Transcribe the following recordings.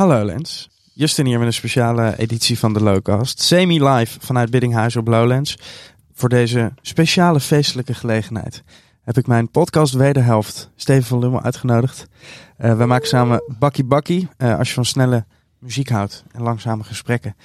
Hallo Lens. Justin hier met een speciale editie van de Lowcast. Semi-live vanuit Biddinghuis op Lowlands. Voor deze speciale feestelijke gelegenheid heb ik mijn podcast wederhelft, Steven van Lummel, uitgenodigd. Uh, we maken samen Bakkie Bakkie. Uh, als je van snelle muziek houdt en langzame gesprekken.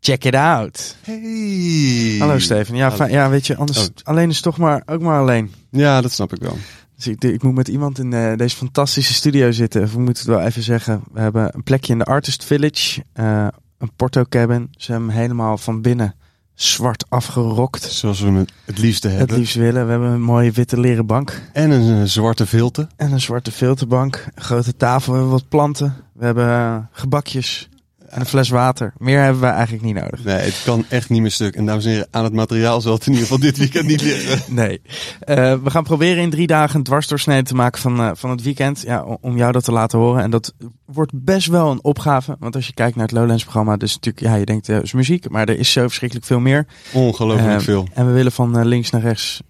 Check it out. Hey. Hallo Steven. Ja, ja weet je, anders Oh. alleen is toch maar ook maar alleen. Ja, dat snap ik wel. Dus ik, ik moet met iemand in eh, deze fantastische studio zitten. We moeten het wel even zeggen. We hebben een plekje in de Artist Village. eh, een Porto cabin. Ze hebben hem helemaal van binnen zwart afgerokt. Zoals we het het liefste Het hebben. liefst willen. We hebben een mooie witte leren bank. En een eh, zwarte filter. En een zwarte filterbank. Een grote tafel. We hebben wat planten. We hebben gebakjes. En een fles water. Meer hebben we eigenlijk niet nodig. Nee, het kan echt niet meer stuk. En dames en heren, aan het materiaal zal het in ieder geval dit weekend niet liggen. Nee. Eh, we gaan proberen in drie dagen een dwarsdoorsnede te maken van, eh, van het weekend. Ja, om- jou dat te laten horen. En dat wordt best wel een opgave. Want als je kijkt naar het Lowlands programma, dus natuurlijk, ja, je denkt, eh, is muziek. Maar er is zo verschrikkelijk veel meer. Ongelooflijk veel. En we willen van links naar rechts,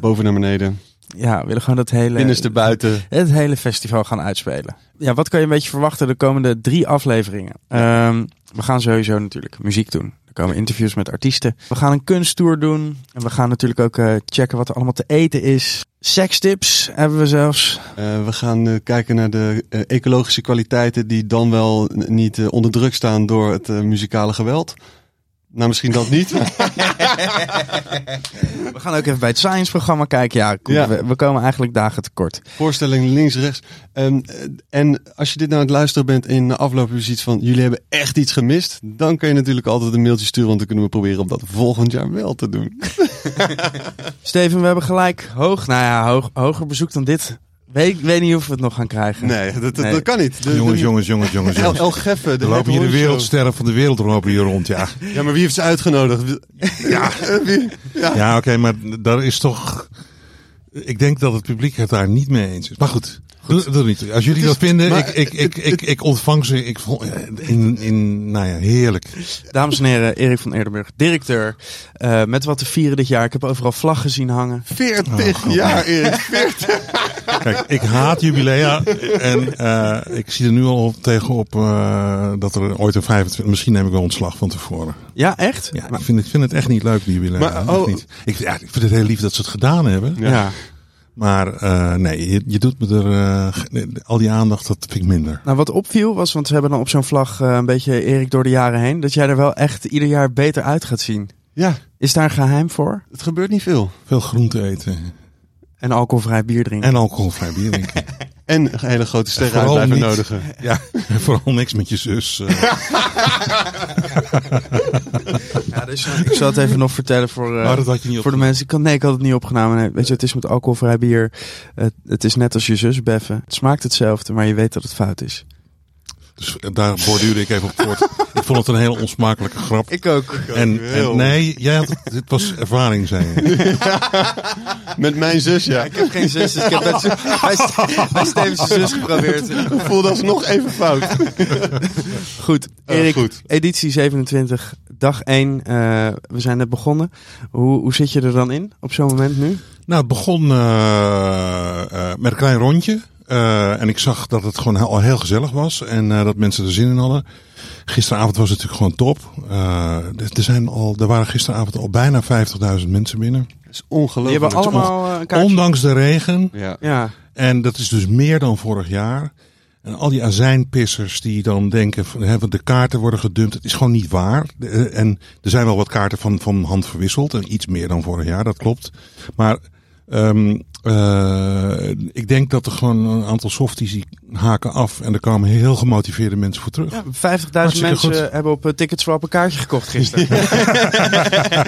Boven naar beneden. Ja, we willen gewoon dat hele, Binnenste buiten. het hele festival gaan uitspelen. Ja, wat kan je een beetje verwachten de komende drie afleveringen? Ehm, we gaan sowieso natuurlijk muziek doen. Er komen interviews met artiesten. We gaan een kunsttour doen. En we gaan natuurlijk ook eh, checken wat er allemaal te eten is. Sekstips hebben we zelfs. Eh, we gaan eh, kijken naar de ecologische kwaliteiten die dan wel niet onder druk staan door het muzikale geweld. Nou, misschien dat niet. We gaan ook even bij het Science-programma kijken. Ja, kom, Ja. We, we komen eigenlijk dagen tekort. Voorstelling links, rechts. Ehm, eh, en als je dit nou aan het luisteren bent en in de afloop je van jullie hebben echt iets gemist, dan kun je natuurlijk altijd een mailtje sturen, want dan kunnen we proberen om dat volgend jaar wel te doen. Steven, we hebben gelijk hoog, nou ja, hoog, hoger bezoek dan dit. Weet, weet niet of we het nog gaan krijgen. Nee, dat, dat, Nee. dat kan niet. De, jongens, de- jongens, jongens, jongens, jongens. El Geffe, de lopen hier de wereldsterren van de wereld lopen hier rond, ja. Ja, maar wie heeft ze uitgenodigd? Ja, wie? Ja. Ja, oké, maar daar is toch... Ik denk dat het publiek het daar niet mee eens is. Maar goed, doe, doe niet. Als jullie is- dat vinden, maar ik, ik, ik, ik, ik ontvang ze. Ik in, in, nou ja, heerlijk. Dames en heren, Erik van Eerdenburg, directeur. eh, met wat te vieren dit jaar. Ik heb overal vlaggen zien hangen. 40 Oh, jaar, Erik. 40. Kijk, ik haat jubilea. En eh, ik zie er nu al tegenop eh, dat er ooit een 25... Misschien neem ik wel ontslag van tevoren. Ja, echt? Ja, Maar- ik vind, ik vind het echt niet leuk, die jubilea. Maar, oh. niet. Ik, ja, ik vind het heel lief dat ze het gedaan hebben. ja. Maar eh, nee, je, je doet me er... eh, al die aandacht, dat vind ik minder. Nou, wat opviel was, want ze hebben dan op zo'n vlag eh, een beetje Erik door de jaren heen, dat jij er wel echt ieder jaar beter uit gaat zien. Ja, Is daar een geheim voor? het gebeurt niet veel. Veel groente eten. En alcoholvrij bier drinken. En alcoholvrij bier drinken. En hele grote sterren uit blijven niet. nodigen. ja, en vooral niks met je zus. eh. Ja, dus, eh, ik zal het even nog vertellen voor, eh, maar dat had je niet op. voor de mensen. Ik kan, nee, ik had het niet opgenomen. Nee, weet je, het is met alcoholvrij bier. Het, het is net als je zus beffen. Het smaakt hetzelfde, maar je weet dat het fout is. Dus daar borduurde ik even op voort. ik vond het een hele onsmakelijke grap. Ik ook. En, nee, jij had, het het was ervaring, zei je. Met mijn zus, ja. Ik heb geen zus, dus ik heb met, bij, zus geprobeerd. Ik voelde alsnog even fout. Goed, Erik, goed. editie 27, dag 1. eh, we zijn net begonnen. Hoe, hoe zit je er dan in op zo'n moment nu? Nou, het begon eh, eh, met een klein rondje. Eh, en ik zag dat het gewoon al heel gezellig was. En eh, dat mensen er zin in hadden. Gisteravond was het natuurlijk gewoon top. Eh, er, zijn al, er waren gisteravond al bijna 50.000 mensen binnen. Dat is Die ongelooflijk. hebben allemaal een kaartje. Ondanks de regen. Ja. Ja, En dat is dus meer dan vorig jaar. En al die azijnpissers die dan denken, van, hè, de kaarten worden gedumpt. Het is gewoon niet waar. En er zijn wel wat kaarten van, van hand verwisseld. En iets meer dan vorig jaar, dat klopt. Maar ehm, eh, ik denk dat er gewoon een aantal softies die haken af. En er komen heel gemotiveerde mensen voor terug. ja 50.000 Hartstikke mensen goed. hebben op uh, Ticketswap een kaartje gekocht gisteren.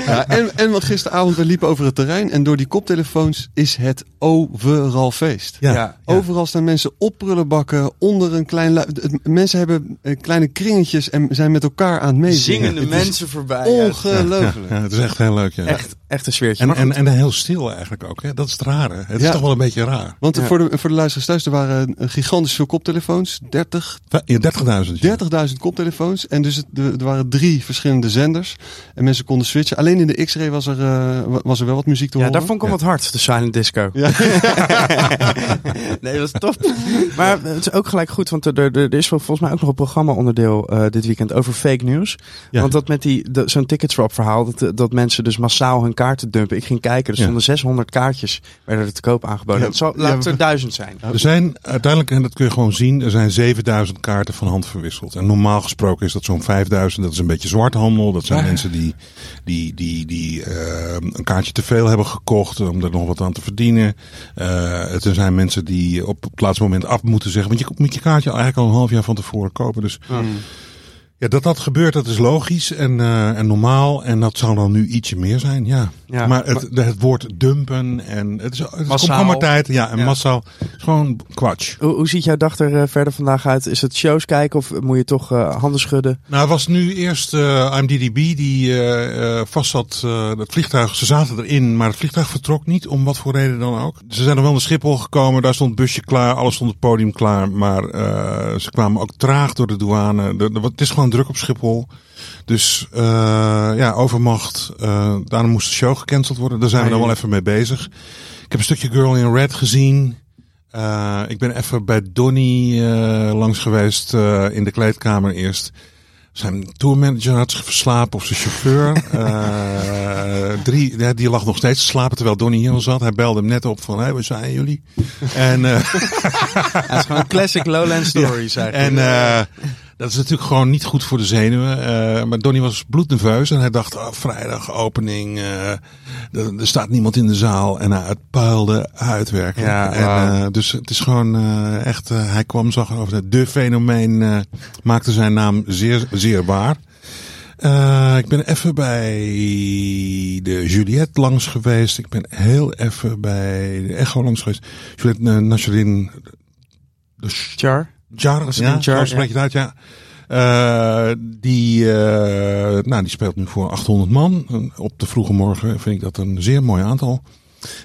Ja, en, en want gisteravond, we liepen over het terrein en door die koptelefoons is het overal feest. Ja. Ja. Overal staan mensen op prullenbakken, onder een klein... Mensen hebben eh, kleine kringetjes en zijn met elkaar aan het meezingen. Zingende Het mensen voorbij. ja. Ongelooflijk. Ja, het is echt heel leuk. Ja. Echt, echt een sfeertje. En, en, en heel stil eigenlijk ook. Hè? Dat is het rare. Het Ja. is toch wel een beetje raar. Want Ja. voor, de, voor de luisteraars thuis, er waren eh, gigantisch veel koptelefoons. 30, Ja, 30.000. ja. 30.000 koptelefoons. En dus het, de- er waren drie verschillende zenders. En mensen konden switchen. Alleen in de X-ray was er, eh, wa- was er wel wat muziek te ja, horen. daar vond ik hem wat hard, de silent disco. Ja. nee, dat is top. Maar het is ook gelijk goed, want er, er, er is volgens mij ook nog een programma-onderdeel eh, dit weekend over fake news. Ja. Want dat met die, de- zo'n ticketswap verhaal, dat, dat mensen dus massaal hun kaarten dumpen. Ik ging kijken, er Ja. stonden 600 kaartjes, werden er te koop aangeboden. Ja, het zal, laat het er duizend zijn. Er zijn uiteindelijk, en dat kun je gewoon zien, er zijn 7000 kaarten van hand verwisseld. En normaal gesproken is dat zo'n 5000. Dat is een beetje zwarthandel. Dat zijn mensen die, die, die, die eh, een kaartje te veel hebben gekocht om er nog wat aan te verdienen. Eh, het er zijn mensen die op het laatste moment af moeten zeggen. Want je moet je kaartje eigenlijk al een half jaar van tevoren kopen. Dus Mm. Ja, dat dat gebeurt, dat is logisch en, eh, en normaal. En dat zal dan nu ietsje meer zijn, ja. Ja, maar het, het woord dumpen en het is, het is komkommertijd. Ja, en Ja. massaal. Het is gewoon kwatsch. Hoe, hoe ziet jouw dag er eh, verder vandaag uit? Is het shows kijken of moet je toch eh, handen schudden? Nou, het was nu eerst eh IMDb die eh eh vast zat. eh het vliegtuig, ze zaten erin, maar het vliegtuig vertrok niet, om wat voor reden dan ook. Ze zijn er wel naar Schiphol gekomen, daar stond het busje klaar, alles stond het podium klaar. Maar eh ze kwamen ook traag door de douane. De, de- het is gewoon druk op Schiphol. Dus eh ja, overmacht. eh daarom moest de show gecanceld worden. Daar zijn we dan wel even mee bezig. Ik heb een stukje Girl in Red gezien. Eh, ik ben even bij Donny langs geweest in de kleedkamer eerst. Zijn tourmanager had zich verslapen of zijn chauffeur. Drie, ja, die lag nog steeds te slapen terwijl Donny hier al zat. Hij belde hem net op van, hé, waar zijn jullie? en het is gewoon een classic Lowland stories eigenlijk. en dat is natuurlijk gewoon niet goed voor de zenuwen. Eh, maar Donny was bloednerveus en hij dacht, oh, vrijdag opening, eh, er, er staat niemand in de zaal. En hij het puilde uitwerken. Ja, en, eh, dus het is gewoon echt, hij kwam, zag over de fenomeen, maakte zijn naam zeer, zeer waar. Ik ben even bij de Juliette langs geweest. Ik ben heel even bij de Echo langs geweest. Juliette uh. De Char? Jar, Was het ja, spreek je het uit, ja. Eh, die, eh, nou, die speelt nu voor 800 man. Op de vroege morgen vind ik dat een zeer mooi aantal.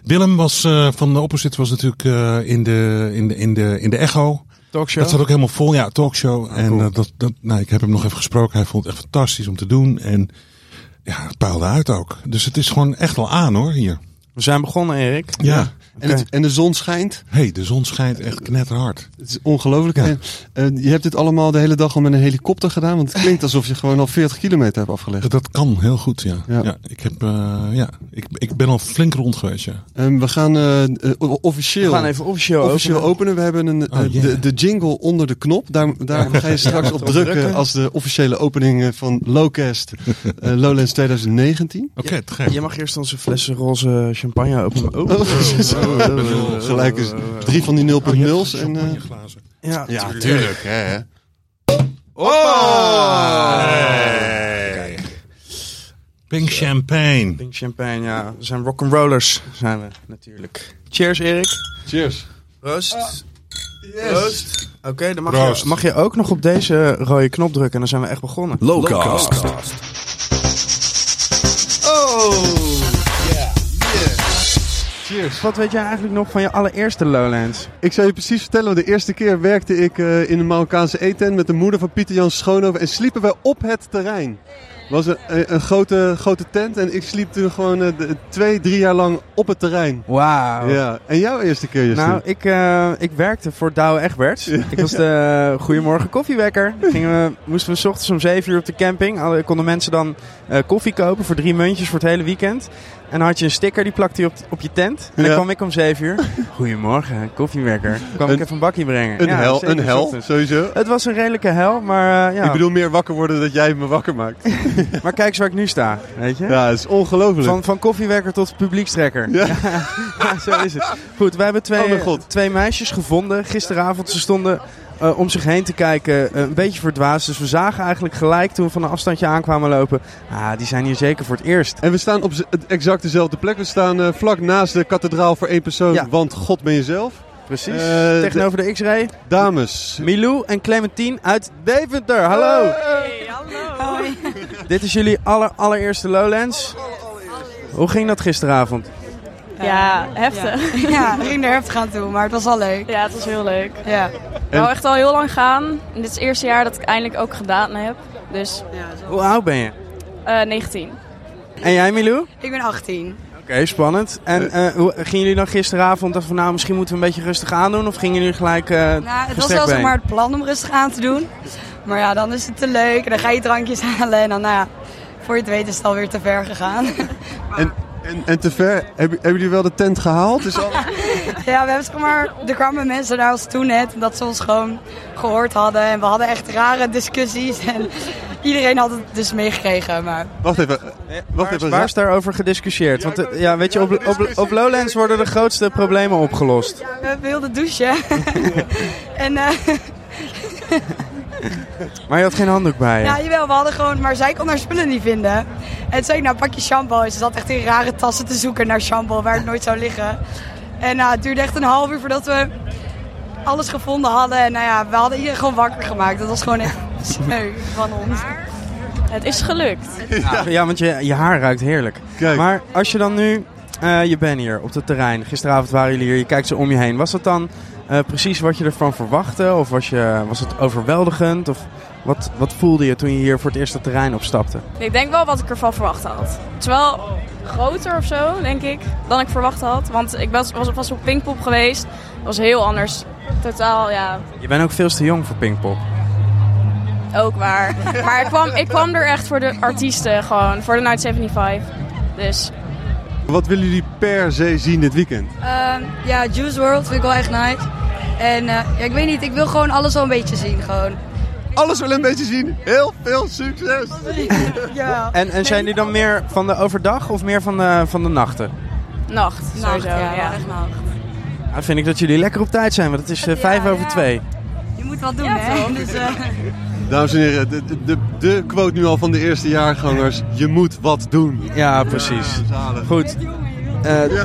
Willem was eh, van de Opposite was natuurlijk eh, in, de, in, de, in, de, in de Echo. Talkshow? Dat zat ook helemaal vol, ja, talkshow. en cool. eh, dat, dat, nou, ik heb hem nog even gesproken. Hij vond het echt fantastisch om te doen. En ja, het paalde uit ook. Dus het is gewoon echt wel aan hoor, hier. We zijn begonnen, Erik. Ja. En, het, en de zon schijnt. hey, de zon schijnt echt knetterhard. Het is ongelooflijk. Ja. En, eh, je hebt dit allemaal de hele dag al met een helikopter gedaan. Want het klinkt alsof je gewoon al 40 kilometer hebt afgelegd. Dat kan heel goed, ja. Ja. ja. ik, heb, eh, ja ik, ik ben al flink rond geweest, ja. Ehm, we gaan eh, eh, We officieel, gaan even officieel, officieel openen. openen. We hebben een, Oh, yeah. de, de jingle onder de knop. Daar, daar ga je straks op Op drukken als de officiële opening van Lowcast Lowlands 2019. Oké, te gek. Je mag eerst onze flessen roze champagne openen. Oh, Oh, Gelijk is drie van die 0.0's. Oh, je hebt en, eh. Ja, ja, tuurlijk. Hè, hè. Hey. Pink champagne. Pink champagne, ja. We zijn rock'n'rollers, zijn we natuurlijk. Cheers, Erik. Cheers. Proost. Proost. Oké, dan mag je, mag je ook nog op deze rode knop drukken en dan zijn we echt begonnen. Lowcast. Oh! Cheers. Wat weet jij eigenlijk nog van je allereerste Lowlands? Ik zou je precies vertellen, de eerste keer werkte ik eh, in een Marokkaanse eetent met de moeder van Pieter Jan Schoonhoven en sliepen wij op het terrein. Het was een, een, een grote, grote tent en ik sliep toen gewoon eh, twee, drie jaar lang op het terrein. Wauw. Ja, en jouw eerste keer, Justin? Nou, ik, eh, ik werkte voor Douwe Egberts. Ik was de Goedemorgen koffiewekker. Gingen we, moesten we 's ochtends om 7 uur op de camping. Alle, konden mensen dan eh, koffie kopen voor drie muntjes voor het hele weekend. En dan had je een sticker, die plakte je op, op je tent. En dan Ja. kwam ik om 7 uur. Goedemorgen, koffiewekker. Kwam ik even een bakje brengen. een Ja, hel, een hel, sowieso. Het was een redelijke hel, maar eh, ja. Ik bedoel meer wakker worden dat jij me wakker maakt. Maar kijk eens waar ik nu sta, weet je? Ja, het is ongelooflijk. Van, van koffiewerker tot publiekstrekker. Ja. Ja, zo is het. Goed, we hebben Oh twee, twee meisjes gevonden gisteravond. Ze stonden eh, om zich heen te kijken, eh, een beetje verdwaasd. Dus we zagen eigenlijk gelijk toen we van een afstandje aankwamen lopen. Ah, die zijn hier zeker voor het eerst. En we staan op exact dezelfde plek. We staan eh, vlak naast de kathedraal voor één persoon, Ja. want God ben jezelf. Precies. Eh, Tegenover de X-ray. Dames. Milou en Clementine uit Deventer. Hallo. Hey, hallo. Dit is jullie aller, allereerste Lowlands. Hoe ging dat gisteravond? Ja, heftig. Ja, ja we gingen er heftig aan toe, maar het was al leuk. Ja, het was heel leuk. Ja. Ik wou echt al heel lang gaan. En dit is het eerste jaar dat ik eindelijk ook gedaan heb. Dus Hoe oud ben je? eh 19. En jij Milou? Ik ben 18. Oké, spannend. En eh, hoe, gingen jullie dan gisteravond dachten van nou misschien moeten we een beetje rustig aandoen? Of gingen jullie gelijk eh Nou, het was gestrekt wel zeg been? maar het plan om rustig aan te doen. Maar ja, dan is het te leuk en dan ga je drankjes halen en dan, nou ja, voor je het weet is het alweer te ver gegaan. En, en, en te ver, hebben, hebben jullie wel de tent gehaald? Al... Ja, we hebben zeg maar, er kwamen mensen naar ons toe net dat ze ons gewoon gehoord hadden. En we hadden echt rare discussies en iedereen had het dus meegekregen. Maar Wacht even. Wacht Waar, even. waar is daarover gediscussieerd? Want eh, ja, weet je, op, op, op Lowlands worden de grootste problemen opgelost. we wilden douchen. en eh, Maar je had geen handdoek bij je. ja, jawel, we hadden gewoon, maar zij kon haar spullen niet vinden. En toen zei ik, nou pak je shampoo. En ze zat echt in rare tassen te zoeken naar shampoo waar het nooit zou liggen. En nou, het duurde echt een half uur voordat we alles gevonden hadden. En nou ja, we hadden iedereen gewoon wakker gemaakt. Dat was gewoon echt sneu van ons. Het is gelukt. Ja, ja, want je, je haar ruikt heerlijk. Kijk. Maar als je dan nu, eh, je bent hier op het terrein. Gisteravond waren jullie hier, je kijkt zo om je heen. Was dat dan eh, precies wat je ervan verwachtte? Of was, je, was het overweldigend? Of wat, wat voelde je toen je hier voor het eerst het terrein opstapte? Ik denk wel wat ik ervan verwacht had. Het is wel groter of zo, denk ik, dan ik verwacht had. Want ik was, was, was op Pinkpop geweest. Dat was heel anders. Totaal, ja, Je bent ook veel te jong voor Pinkpop. ook waar. Maar ik kwam, ik kwam er echt voor de artiesten gewoon. Voor de Night 75. Dus Wat willen jullie per se zien dit weekend? Ehm, ja, Juice World vind ik wel echt nice. En eh, ja, ik weet niet, ik wil gewoon alles wel een beetje zien. Gewoon. Alles wel een beetje zien. Heel veel succes. Ja. En, en zijn die dan meer van de overdag of meer van de, van de nachten? nacht, sowieso. ja, ja. echt nacht. Nou, vind ik dat jullie lekker op tijd zijn, want het is eh, vijf Ja, over ja. twee. Je moet wat doen, Ja, hè? Dus, eh, Dames en heren, de, de, de quote nu al van de eerste jaargangers. Je moet wat doen. Ja, precies. Goed. Eh,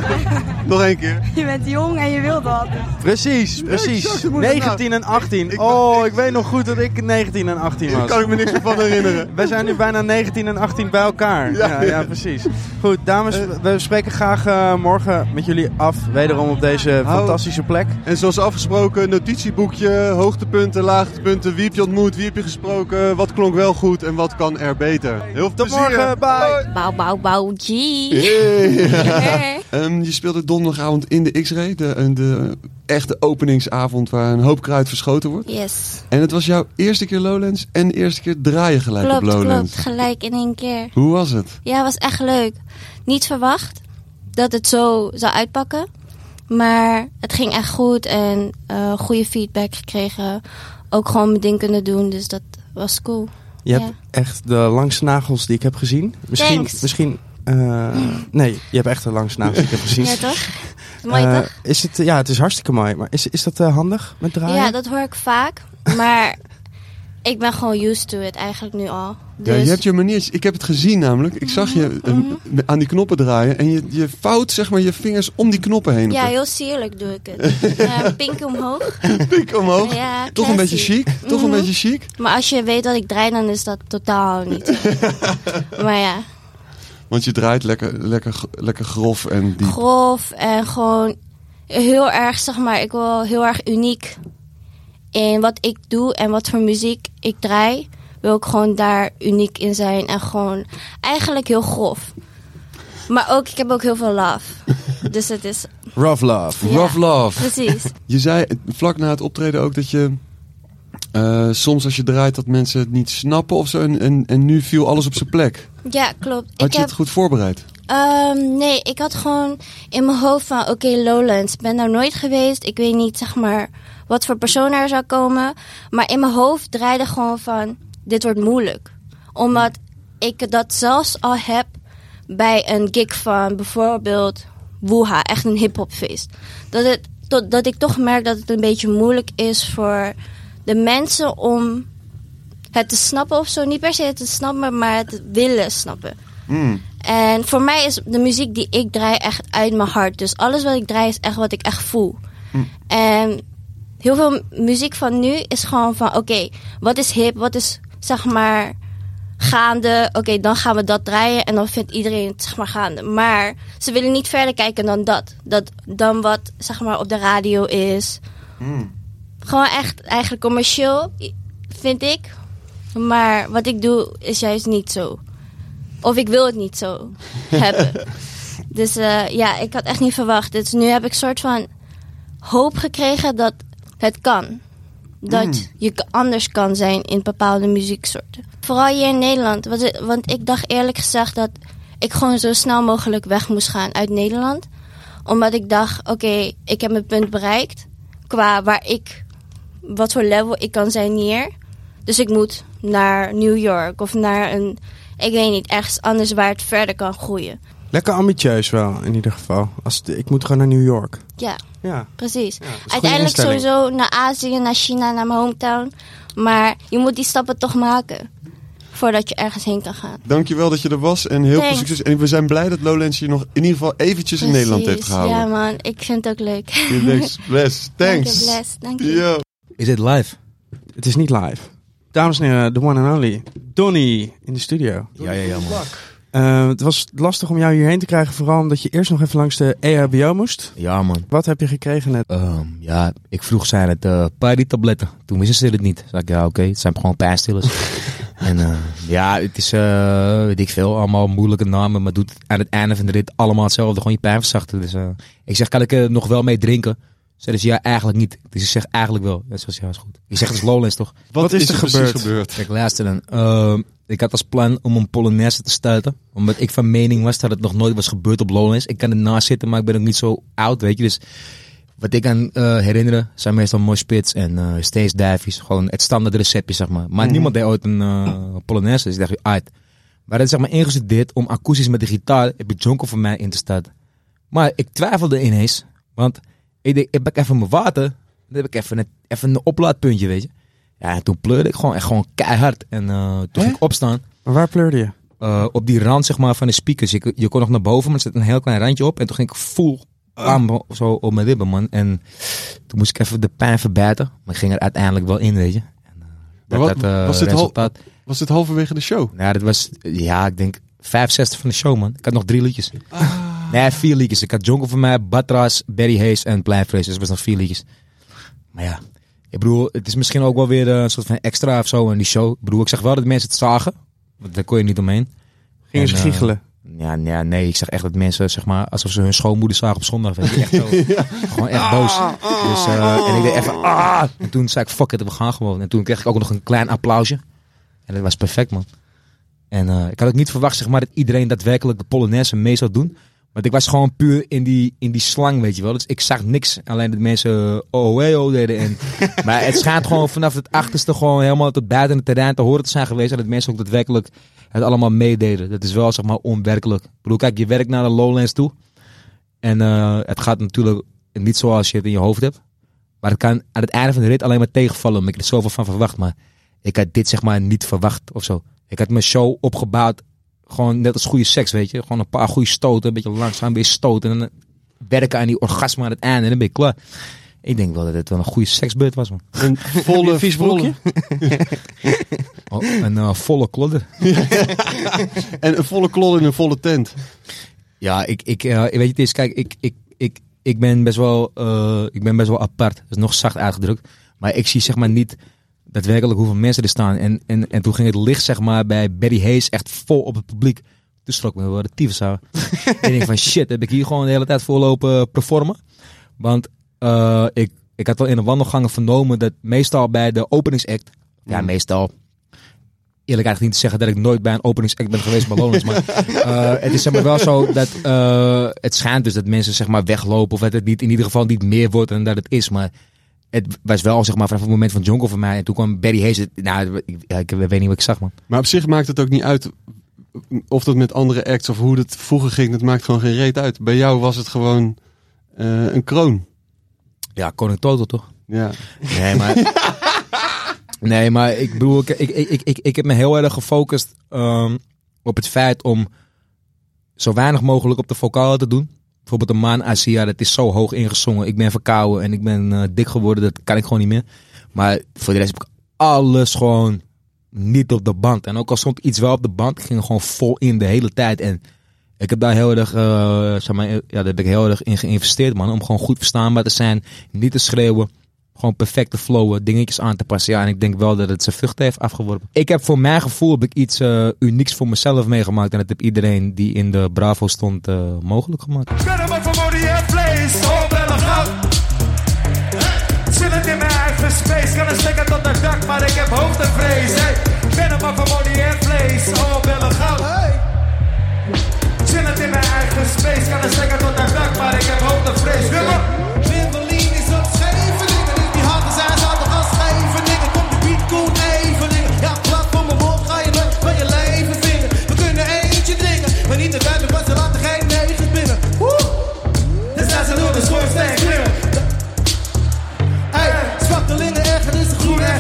Nog één keer. je bent jong en je wilt wat. Precies, precies. hoe moet het 19 en 18. Ik- Oh, ik weet nog goed dat ik 19 en 18 Daar was. kan ik me niks meer van herinneren. Wij zijn nu bijna 19 en 18 bij elkaar. Ja, Ja. ja, precies. Goed, dames, we spreken graag eh, morgen met jullie af. Wederom op deze Hou- fantastische plek. En zoals afgesproken, notitieboekje, hoogtepunten, laagtepunten. Wie heb je ontmoet, wie heb je gesproken, wat klonk wel goed en wat kan er beter. Heel veel Tot plezier. morgen, bye. Bouw, bouw, bouw, G. Hey. Ehm, je speelde donderdagavond in de X-Ray, de, de echte openingsavond waar een hoop kruid verschoten wordt. Yes. En het was jouw eerste keer Lowlands en de eerste keer draaien gelijk Klopt, op Lowlands. klopt. Gelijk in één keer. Hoe was het? Ja, was echt leuk. Niet verwacht dat het zo zou uitpakken. Maar het ging echt goed en eh, goede feedback gekregen. Ook gewoon mijn ding kunnen doen, dus dat was cool. Je hebt Ja. echt de langste nagels die ik heb gezien. Misschien, Thanks. misschien eh, nee, je hebt echt die ik heb gezien. Ja, toch? Mooi Eh, toch? Is het, ja, het is hartstikke mooi. Maar is, is dat eh, handig met draaien? Ja, dat hoor ik vaak. Maar ik ben gewoon used to it eigenlijk nu al. Ja, Dus je hebt je maniertjes. Ik heb het gezien namelijk. Ik zag je Mhm. aan die knoppen draaien en je, je vouwt zeg maar je vingers om die knoppen heen. ja, heel sierlijk doe ik het. Pink omhoog. Pik omhoog. Ja, Toch een beetje chic. Toch een Mhm. beetje chic. Maar als je weet dat ik draai, dan is dat totaal niet. maar ja, Want je draait lekker, lekker, lekker grof en diep. grof en gewoon heel erg, zeg maar, ik wil heel erg uniek in wat ik doe en wat voor muziek ik draai. Wil ik gewoon daar uniek in zijn en gewoon eigenlijk heel grof. Maar ook, ik heb ook heel veel love. dus het is, Rough love. Ja. Rough love. precies. Je zei vlak na het optreden ook dat je eh, soms als je draait dat mensen het niet snappen of zo. En, en, en nu viel alles op zijn plek. Ja, klopt. Had ik je heb, het goed voorbereid? Ehm, nee, ik had gewoon in mijn hoofd van... Oké, Lowlands, ik ben daar nooit geweest. Ik weet niet, zeg maar, wat voor persoon er zou komen. Maar in mijn hoofd draaide gewoon van... Dit wordt moeilijk. Omdat ik dat zelfs al heb bij een gig van bijvoorbeeld... Woeha, echt een hip-hopfeest. Dat, het, dat ik toch merk dat het een beetje moeilijk is voor de mensen om het te snappen of zo. Niet per se het te snappen, maar het willen snappen. Hmm. En voor mij is de muziek die ik draai echt uit mijn hart. Dus alles wat ik draai is echt wat ik echt voel. En heel veel muziek van nu is gewoon van... Oké, wat is hip? Wat is zeg maar gaande. Oké, dan gaan we dat draaien en dan vindt iedereen het zeg maar gaande. Maar ze willen niet verder kijken dan dat. dat dan wat zeg maar op de radio is. Gewoon echt eigenlijk commercieel, vind ik. Maar wat ik doe is juist niet zo. Of ik wil het niet zo hebben. Dus eh, ja, ik had echt niet verwacht. Dus nu heb ik een soort van hoop gekregen dat het kan. Dat je k- anders kan zijn in bepaalde muzieksoorten. Vooral hier in Nederland. Want ik dacht eerlijk gezegd dat ik gewoon zo snel mogelijk weg moest gaan uit Nederland. Omdat ik dacht, oké, ik heb mijn punt bereikt. Qua waar ik, wat voor level ik kan zijn hier. Dus ik moet naar New York of naar een, ik weet niet, ergens anders waar het verder kan groeien. Lekker ambitieus wel, in ieder geval. Als het- ik moet gewoon naar New York. Ja, Ja. precies. Ja, Uiteindelijk sowieso naar Azië, naar China, naar mijn hometown. Maar je moet die stappen toch maken. Voordat je ergens heen kan gaan. Dankjewel dat je er was en heel veel succes. En we zijn blij dat Lowlands je nog in ieder geval eventjes in Nederland heeft Precies. gehouden. Ja man, ik vind het ook leuk. Thanks, bless. Dank je, Thanks. bless. Dank je. Yo. Is het live? Het is niet live. Dames en heren, the one and only. Donny in de studio. Ja, ja, ja, man. Eh, het was lastig om jou hierheen te krijgen, vooral omdat je eerst nog even langs de EHBO moest. Ja, man. Wat heb je gekregen net? Ehm, ja, ik vroeg zijn het uh, tabletten. Toen wisten ze het niet. Zeg ik, ja, oké, het zijn gewoon pijnstillers. en eh, ja, het is, eh, weet ik veel, allemaal moeilijke namen. Maar doet aan het einde van de rit allemaal hetzelfde. Gewoon je pijn verzachten. Dus eh, ik zeg, kan ik er nog wel mee drinken? Zeiden ze, ja, eigenlijk niet. Dus ik zeg, eigenlijk wel. Ja, zoals, ja, is goed. Ik zeg, het is Lowlands toch? Wat is er gebeurd? gebeurd? Kijk, luister dan. Ehm, ik had als plan om een Polonaise te stuiten. Omdat ik van mening was dat het nog nooit was gebeurd op Lowlands. Ik kan ernaast zitten, maar ik ben ook niet zo oud, weet je. Dus wat ik kan eh, herinneren zijn meestal mooi spits en eh steeds divies. Gewoon het standaard receptje, zeg maar. Maar niemand deed ooit een eh Polonaise. Dus ik dacht, uit. Maar dat is zeg maar ingestudeerd om akoestisch met de gitaar heb ik Jonko voor mij in te starten. Maar ik twijfelde ineens. Want ik denk, heb ik even mijn water. Dan heb ik even een, even een oplaadpuntje, weet je. Ja, en toen pleurde ik gewoon echt gewoon keihard. En eh, toen ging ik opstaan. Maar waar pleurde je? eh, op die rand zeg maar, van de speakers. Je, je kon nog naar boven, maar er zit een heel klein randje op. En toen ging ik full bam, zo op mijn ribben, man. En toen moest ik even de pijn verbijten. Maar ik ging er uiteindelijk wel in, weet je. En, eh, dat, wat- eh, was dit hal- resultaat. Was dit halverwege de show? Ja, dat was, ja, ik denk 65 van de show, man. Ik had nog drie liedjes. Nee, vier liedjes. Ik had Jonko van mij, Batras, Barry Hayes en Pleinvrees. Dus het was nog vier liedjes. Maar ja, ik bedoel, het is misschien ook wel weer een soort van extra of zo in die show. Ik bedoel, ik zeg wel dat mensen het zagen. Want daar kon je niet omheen. Gingen ze eh, giechelen? Ja, ja, nee, ik zeg echt dat mensen, zeg maar, alsof ze hun schoonmoeder zagen op zondag. Weet je, echt zo. Gewoon echt boos. Dus, eh, en ik deed even, ah! En toen zei ik, fuck it, we gaan gewoon. En toen kreeg ik ook nog een klein applausje. En dat was perfect, man. En eh, ik had ook niet verwacht, zeg maar, dat iedereen daadwerkelijk de Polonaise mee zou doen. Want ik was gewoon puur in die, in die slang, weet je wel. Dus ik zag niks. Alleen dat mensen oh, hey, oh deden. En, maar het schijnt gewoon vanaf het achterste gewoon helemaal tot buiten het terrein te horen te zijn geweest. En dat mensen ook daadwerkelijk het allemaal meededen. Dat is wel, zeg maar, onwerkelijk. Ik bedoel, kijk, je werkt naar de Lowlands toe. En eh, het gaat natuurlijk niet zoals je het in je hoofd hebt. Maar het kan aan het einde van de rit alleen maar tegenvallen. Omdat ik er zoveel van verwacht. Maar ik had dit, zeg maar, niet verwacht of zo. Ik had mijn show opgebouwd. Gewoon net als goede seks, weet je. Gewoon een paar goede stoten. Een beetje langzaam weer stoten. En dan werken aan die orgasme aan het einde. En dan ben je klaar. Ik denk wel dat het wel een goede seksbeurt was, man. Een volle, vies volle, Oh, een eh, volle klodder. en een volle klol in een volle tent. Ja, ik, ik eh, weet je, het is, kijk, ik, ik, ik, ik ben best wel, eh, ik ben best wel apart. Dat is nog zacht uitgedrukt. Maar ik zie zeg maar niet daadwerkelijk hoeveel mensen er staan. En, en, en toen ging het licht zeg maar bij Barry Hayes echt vol op het publiek. Toen schrok me wel de tyfus aan. ik denk van shit, heb ik hier gewoon de hele tijd voorlopen performen? Want eh, ik, ik had wel in de wandelgangen vernomen dat meestal bij de openingsact, ja meestal, eerlijk eigenlijk niet te zeggen dat ik nooit bij een openingsact ben geweest bij Lowlands. Maar eh, het is zeg maar wel zo dat eh, het schijnt dus dat mensen zeg maar weglopen. Of dat het niet, in ieder geval niet meer wordt dan dat het is. Maar het was wel zeg maar vanaf het moment van Jonko voor mij. En toen kwam Barry Hayes. Nou, ik, weet niet wat ik zag man. Maar op zich maakt het ook niet uit of dat met andere acts of hoe het vroeger ging. Dat maakt gewoon geen reet uit. Bij jou was het gewoon eh, een kroon. Ja, Koning Toto toch? Ja. Nee, maar. nee, maar ik bedoel, ik, ik, ik, ik, ik heb me heel erg gefocust ehm, op het feit om zo weinig mogelijk op de vocalen te doen. Bijvoorbeeld de maan Asia, dat is zo hoog ingezongen. Ik ben verkouden en ik ben eh, dik geworden, dat kan ik gewoon niet meer. Maar voor de rest heb ik alles gewoon niet op de band. En ook al stond iets wel op de band, ging gewoon vol in de hele tijd. En ik heb daar heel erg, eh, zeg maar, ja, daar heb ik heel erg in geïnvesteerd, man. Om gewoon goed verstaanbaar te zijn, niet te schreeuwen. Gewoon perfect te flowen, dingetjes aan te passen. Ja, en ik denk wel dat het zijn vruchten heeft afgeworpen. Ik heb voor mijn gevoel heb ik iets eh, unieks voor mezelf meegemaakt. En dat heb iedereen die in de Bravo stond eh, mogelijk gemaakt. Place, oh in mijn eigen space, kan een stekker tot de dak, maar ik heb hoogtevrees. Hey, ben hem maar and Place, oh bellen goud. Hey. In mijn eigen space, kan een stekker tot de dak, maar ik heb op. Wimberlin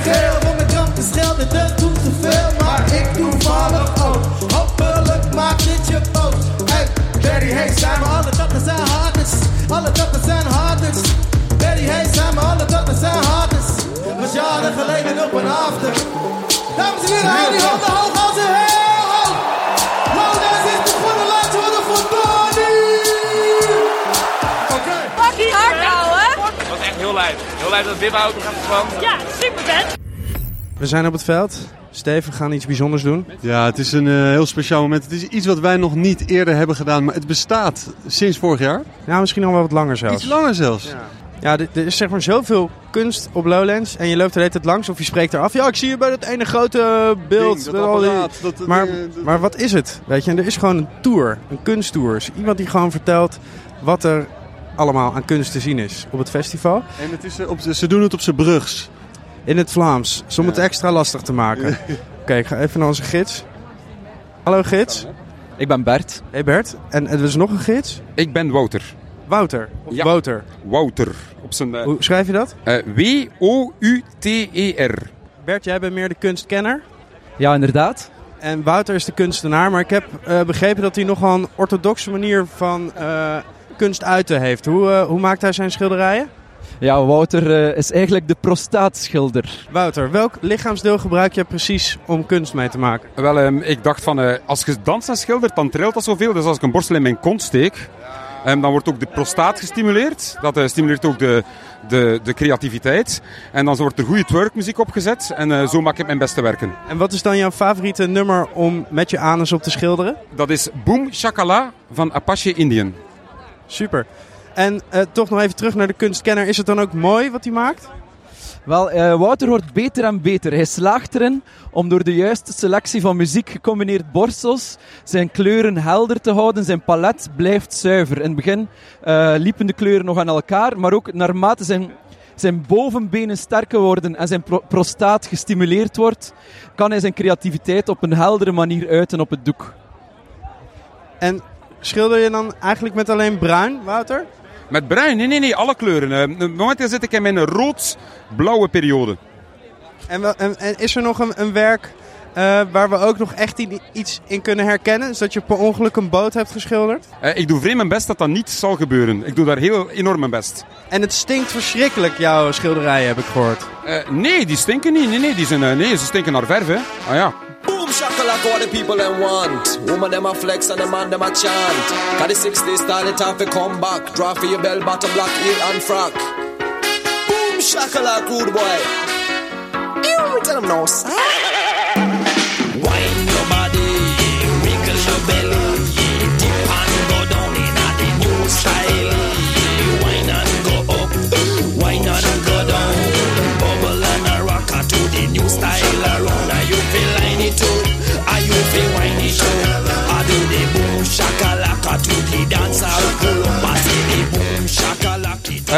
geel. Want mijn kramp is geld en dat doet te veel. Maar ik doe vallig ook. Hopelijk maakt dit je boos. Hey, Barry, hey, zijn we alle dappen zijn harders. Alle dappen zijn harders. Barry, hey, zijn we alle dappen zijn harders. Was jaren geleden op een after. Dames en heren, hou die handen hoog als een heel hoog. Lowlands is begonnen, laten we er voor Oké. Fucking hard. Dat was echt heel lijp. Dat Wim gaat gewoon. Ja, super vet. We zijn op het veld. Steven, we gaan iets bijzonders doen. Ja, het is een eh, heel speciaal moment. Het is iets wat wij nog niet eerder hebben gedaan, maar het bestaat sinds vorig jaar. Ja, misschien al wel wat langer zelfs. Iets langer zelfs. Ja, ja er is zeg maar zoveel kunst op Lowlands. En je loopt er de hele tijd langs of je spreekt eraf. Ja, ik zie je bij dat ene grote beeld. Ding, dat die- dat- maar, dat- maar wat is het? Weet je, en er is gewoon een tour. Een kunsttour. Dus iemand die gewoon vertelt wat er allemaal aan kunst te zien is op het festival. En het is, eh, op, ze doen het op zijn brugs. In het Vlaams. Om het extra lastig te maken. Oké, ik ga even naar onze gids. Hallo gids. Ik ben Bert. Hey Bert. En er is nog een gids. Ik ben Wouter. Wouter. Of Ja. Wouter. Wouter. Op zijn... eh, Hoe schrijf je dat? eh, W-O-U-T-E-R. Bert, jij bent meer de kunstkenner. Ja, inderdaad. En Wouter is de kunstenaar. Maar ik heb eh, begrepen dat hij nogal een orthodoxe manier van eh, kunst uiten heeft. Hoe, eh, hoe maakt hij zijn schilderijen? Ja, Wouter eh, is eigenlijk de prostaatschilder. Wouter, welk lichaamsdeel gebruik je precies om kunst mee te maken? Wel, ehm, ik dacht van, eh, als je danst en schildert, dan trilt dat zoveel. Dus als ik een borstel in mijn kont steek, ehm, dan wordt ook de prostaat gestimuleerd. Dat stimuleert ook de, de, de creativiteit. En dan wordt er goede twerkmuziek opgezet. En eh, zo maak ik mijn beste werken. En wat is dan jouw favoriete nummer om met je anus op te schilderen? Dat is Boom Shakala van Apache Indian. Super. En eh, toch nog even terug naar de kunstkenner. Is het dan ook mooi wat hij maakt? Wel, eh, Wouter wordt beter en beter. Hij slaagt erin om door de juiste selectie van muziek gecombineerd borstels zijn kleuren helder te houden. Zijn palet blijft zuiver. In het begin eh, liepen de kleuren nog aan elkaar, maar ook naarmate zijn, zijn bovenbenen sterker worden en zijn pro- prostaat gestimuleerd wordt, kan hij zijn creativiteit op een heldere manier uiten op het doek. En schilder je dan eigenlijk met alleen bruin, Wouter? Met bruin? Nee, nee, nee, alle kleuren. Eh, momenteel zit ik in mijn rood-blauwe periode. En, wel- en, en is er nog een, een werk eh, waar we ook nog echt iets in kunnen herkennen? Dus dat je per ongeluk een boot hebt geschilderd? Eh, ik doe vreemd mijn best dat dat niet zal gebeuren. Ik doe daar heel enorm mijn best. En het stinkt verschrikkelijk, jouw schilderijen, heb ik gehoord. Eh, nee, die stinken niet. Nee, nee, die zijn, eh, nee, ze stinken naar verf, hè. Ah ja. Boom shakalaka what the people them want. Woman them a flex and the man them a chant. Got the 60s style it time to come back. Draw for your bell bottom black heel and frock. Boom shakalaka rude boy. Ew, tell them no. son.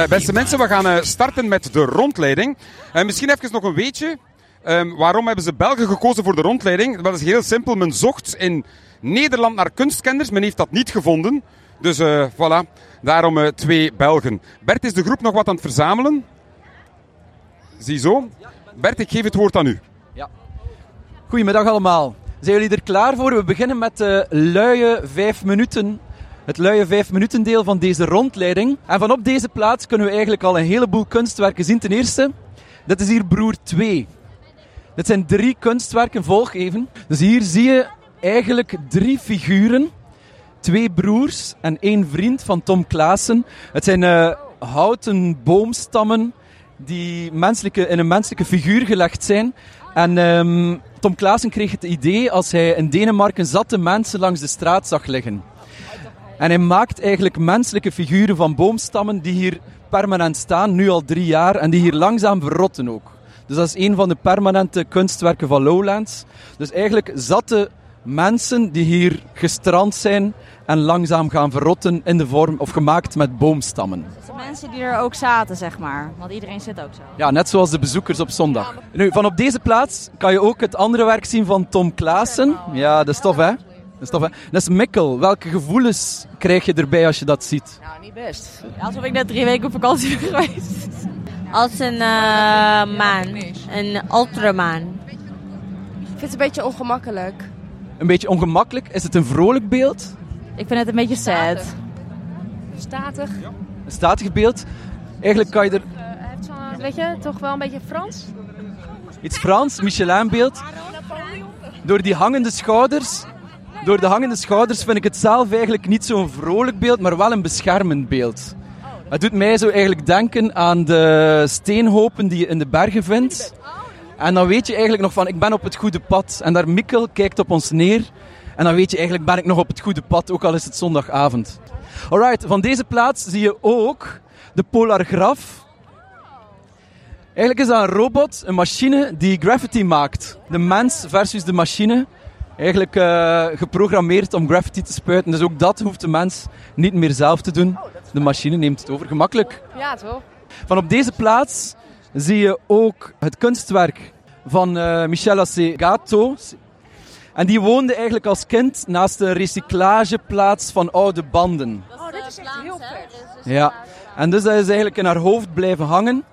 beste mensen, we gaan eh, starten met de rondleiding. Eh, misschien even nog een weetje. Ehm, waarom hebben ze Belgen gekozen voor de rondleiding? Dat is heel simpel. Men zocht in Nederland naar kunstkenners. Men heeft dat niet gevonden. Dus eh, voilà, daarom eh, twee Belgen. Bert is de groep nog wat aan het verzamelen. Ziezo. Bert, ik geef het woord aan u. Goedemiddag allemaal. Zijn jullie er klaar voor? We beginnen met de luie vijf minuten. Het luie vijf minuten deel van deze rondleiding. En vanop deze plaats kunnen we eigenlijk al een heleboel kunstwerken zien. Ten eerste, dit is hier broer 2. Dit zijn drie kunstwerken, volg even. Dus hier zie je eigenlijk drie figuren. Twee broers en één vriend van Tom Klaassen. Het zijn eh, houten boomstammen die menselijke, in een menselijke figuur gelegd zijn. En ehm, Tom Klaassen kreeg het idee als hij in Denemarken zatte mensen langs de straat zag liggen. En hij maakt eigenlijk menselijke figuren van boomstammen die hier permanent staan, nu al drie jaar, en die hier langzaam verrotten ook. Dus dat is een van de permanente kunstwerken van Lowlands. Dus eigenlijk zatte mensen die hier gestrand zijn en langzaam gaan verrotten in de vorm, of gemaakt met boomstammen. De mensen die er ook zaten, zeg maar. Want iedereen zit ook zo. Ja, net zoals de bezoekers op zondag. Nu, van op deze plaats kan je ook het andere werk zien van Tom Klaassen. Ja, dat is tof, hè? Dat is tof, hè? Dat is Mikkel. Welke gevoelens krijg je erbij als je dat ziet? Nou, niet best. Alsof ik net drie weken op vakantie ben geweest. Als een uh, maan. Een ultramaan. Ik vind het een beetje ongemakkelijk. Een beetje ongemakkelijk. Is het een vrolijk beeld? Ik vind het een beetje sad. Statig. Een statig beeld. Eigenlijk kan je er... Hij heeft zo'n, weet je, toch wel een beetje Frans. Iets Frans, Michelin-beeld. Door die hangende schouders... Door de hangende schouders vind ik het zelf eigenlijk niet zo'n vrolijk beeld, maar wel een beschermend beeld. Het doet mij zo eigenlijk denken aan de steenhopen die je in de bergen vindt. En dan weet je eigenlijk nog van, ik ben op het goede pad. En daar Mikkel kijkt op ons neer. En dan weet je eigenlijk, ben ik nog op het goede pad, ook al is het zondagavond. Alright, van deze plaats zie je ook de Polargraf. Eigenlijk is dat een robot, een machine die graffiti maakt. De mens versus de machine. Eigenlijk uh, geprogrammeerd om graffiti te spuiten. Dus ook dat hoeft de mens niet meer zelf te doen. De machine neemt het over. Gemakkelijk. Ja, toch? Van op deze plaats zie je ook het kunstwerk van uh, Michel Segato. En die woonde eigenlijk als kind naast een recyclageplaats van oude banden. Oh, dit is echt heel vet. Ja, en dus dat is eigenlijk in haar hoofd blijven hangen.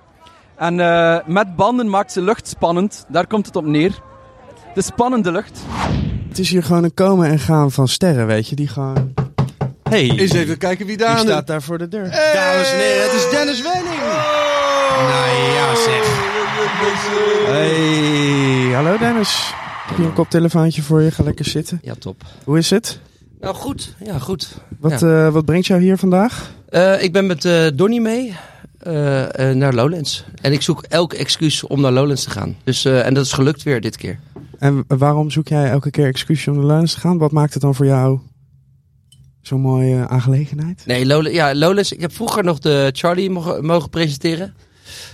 En uh, met banden maakt ze lucht spannend. Daar komt het op neer. De spannende lucht. Het is hier gewoon een komen en gaan van sterren, weet je, die gewoon... Hey, Eens even kijken wie daar die staat daar voor de deur. Dames en heren, het is Dennis Wening. Nou ja, zeg. Hey, hallo Dennis. Heb je een koptelefoontje voor je? Ga lekker zitten. Ja, top. Hoe is het? Nou, goed. Ja, goed. Wat, Ja. eh, wat brengt jou hier vandaag? Eh, ik ben met eh Donnie mee naar Lowlands. En ik zoek elk excuus om naar Lowlands te gaan. Dus, eh, en dat is gelukt weer dit keer. En waarom zoek jij elke keer excuses om de Lowlands te gaan? Wat maakt het dan voor jou zo'n mooie aangelegenheid? Nee, Low, ja, Lowlands. Ik heb vroeger nog de Charlie mogen, mogen presenteren.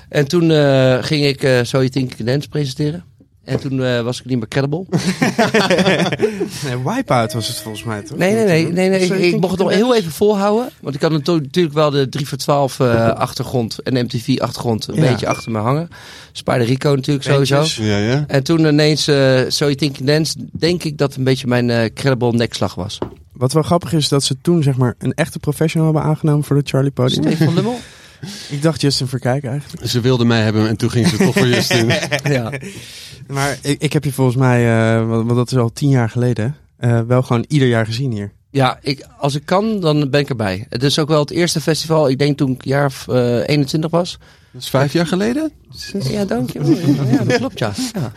En toen eh, ging ik eh So You Think Dance presenteren. En toen eh, was ik niet meer credible. nee, Wipeout was het volgens mij, toch? Nee, nee, nee. nee, nee. Ik, mocht het nog heel even volhouden. Want ik had natu- natuurlijk wel de 3 voor 12 eh, achtergrond en MTV achtergrond een Ja. beetje achter me hangen. Spider Rico natuurlijk sowieso. Ja, ja. En toen ineens eh So You Think Dance, denk ik dat een beetje mijn credible nekslag was. Wat wel grappig is, dat ze toen zeg maar een echte professional hebben aangenomen voor de Charlie Podium. Stefan Lummel? Ik dacht Justin Verkijk eigenlijk. Ze wilden mij hebben en toen ging ze toch voor Justin. ja. Maar ik, ik heb je volgens mij, eh, want dat is al tien jaar geleden, eh, wel gewoon ieder jaar gezien hier. Ja, ik, als ik kan, dan ben ik erbij. Het is ook wel het eerste festival, ik denk toen ik jaar of, eh, 21 was. Dat is vijf jaar geleden? Ja, dank je. wel. Ja, dat klopt, ja. ja.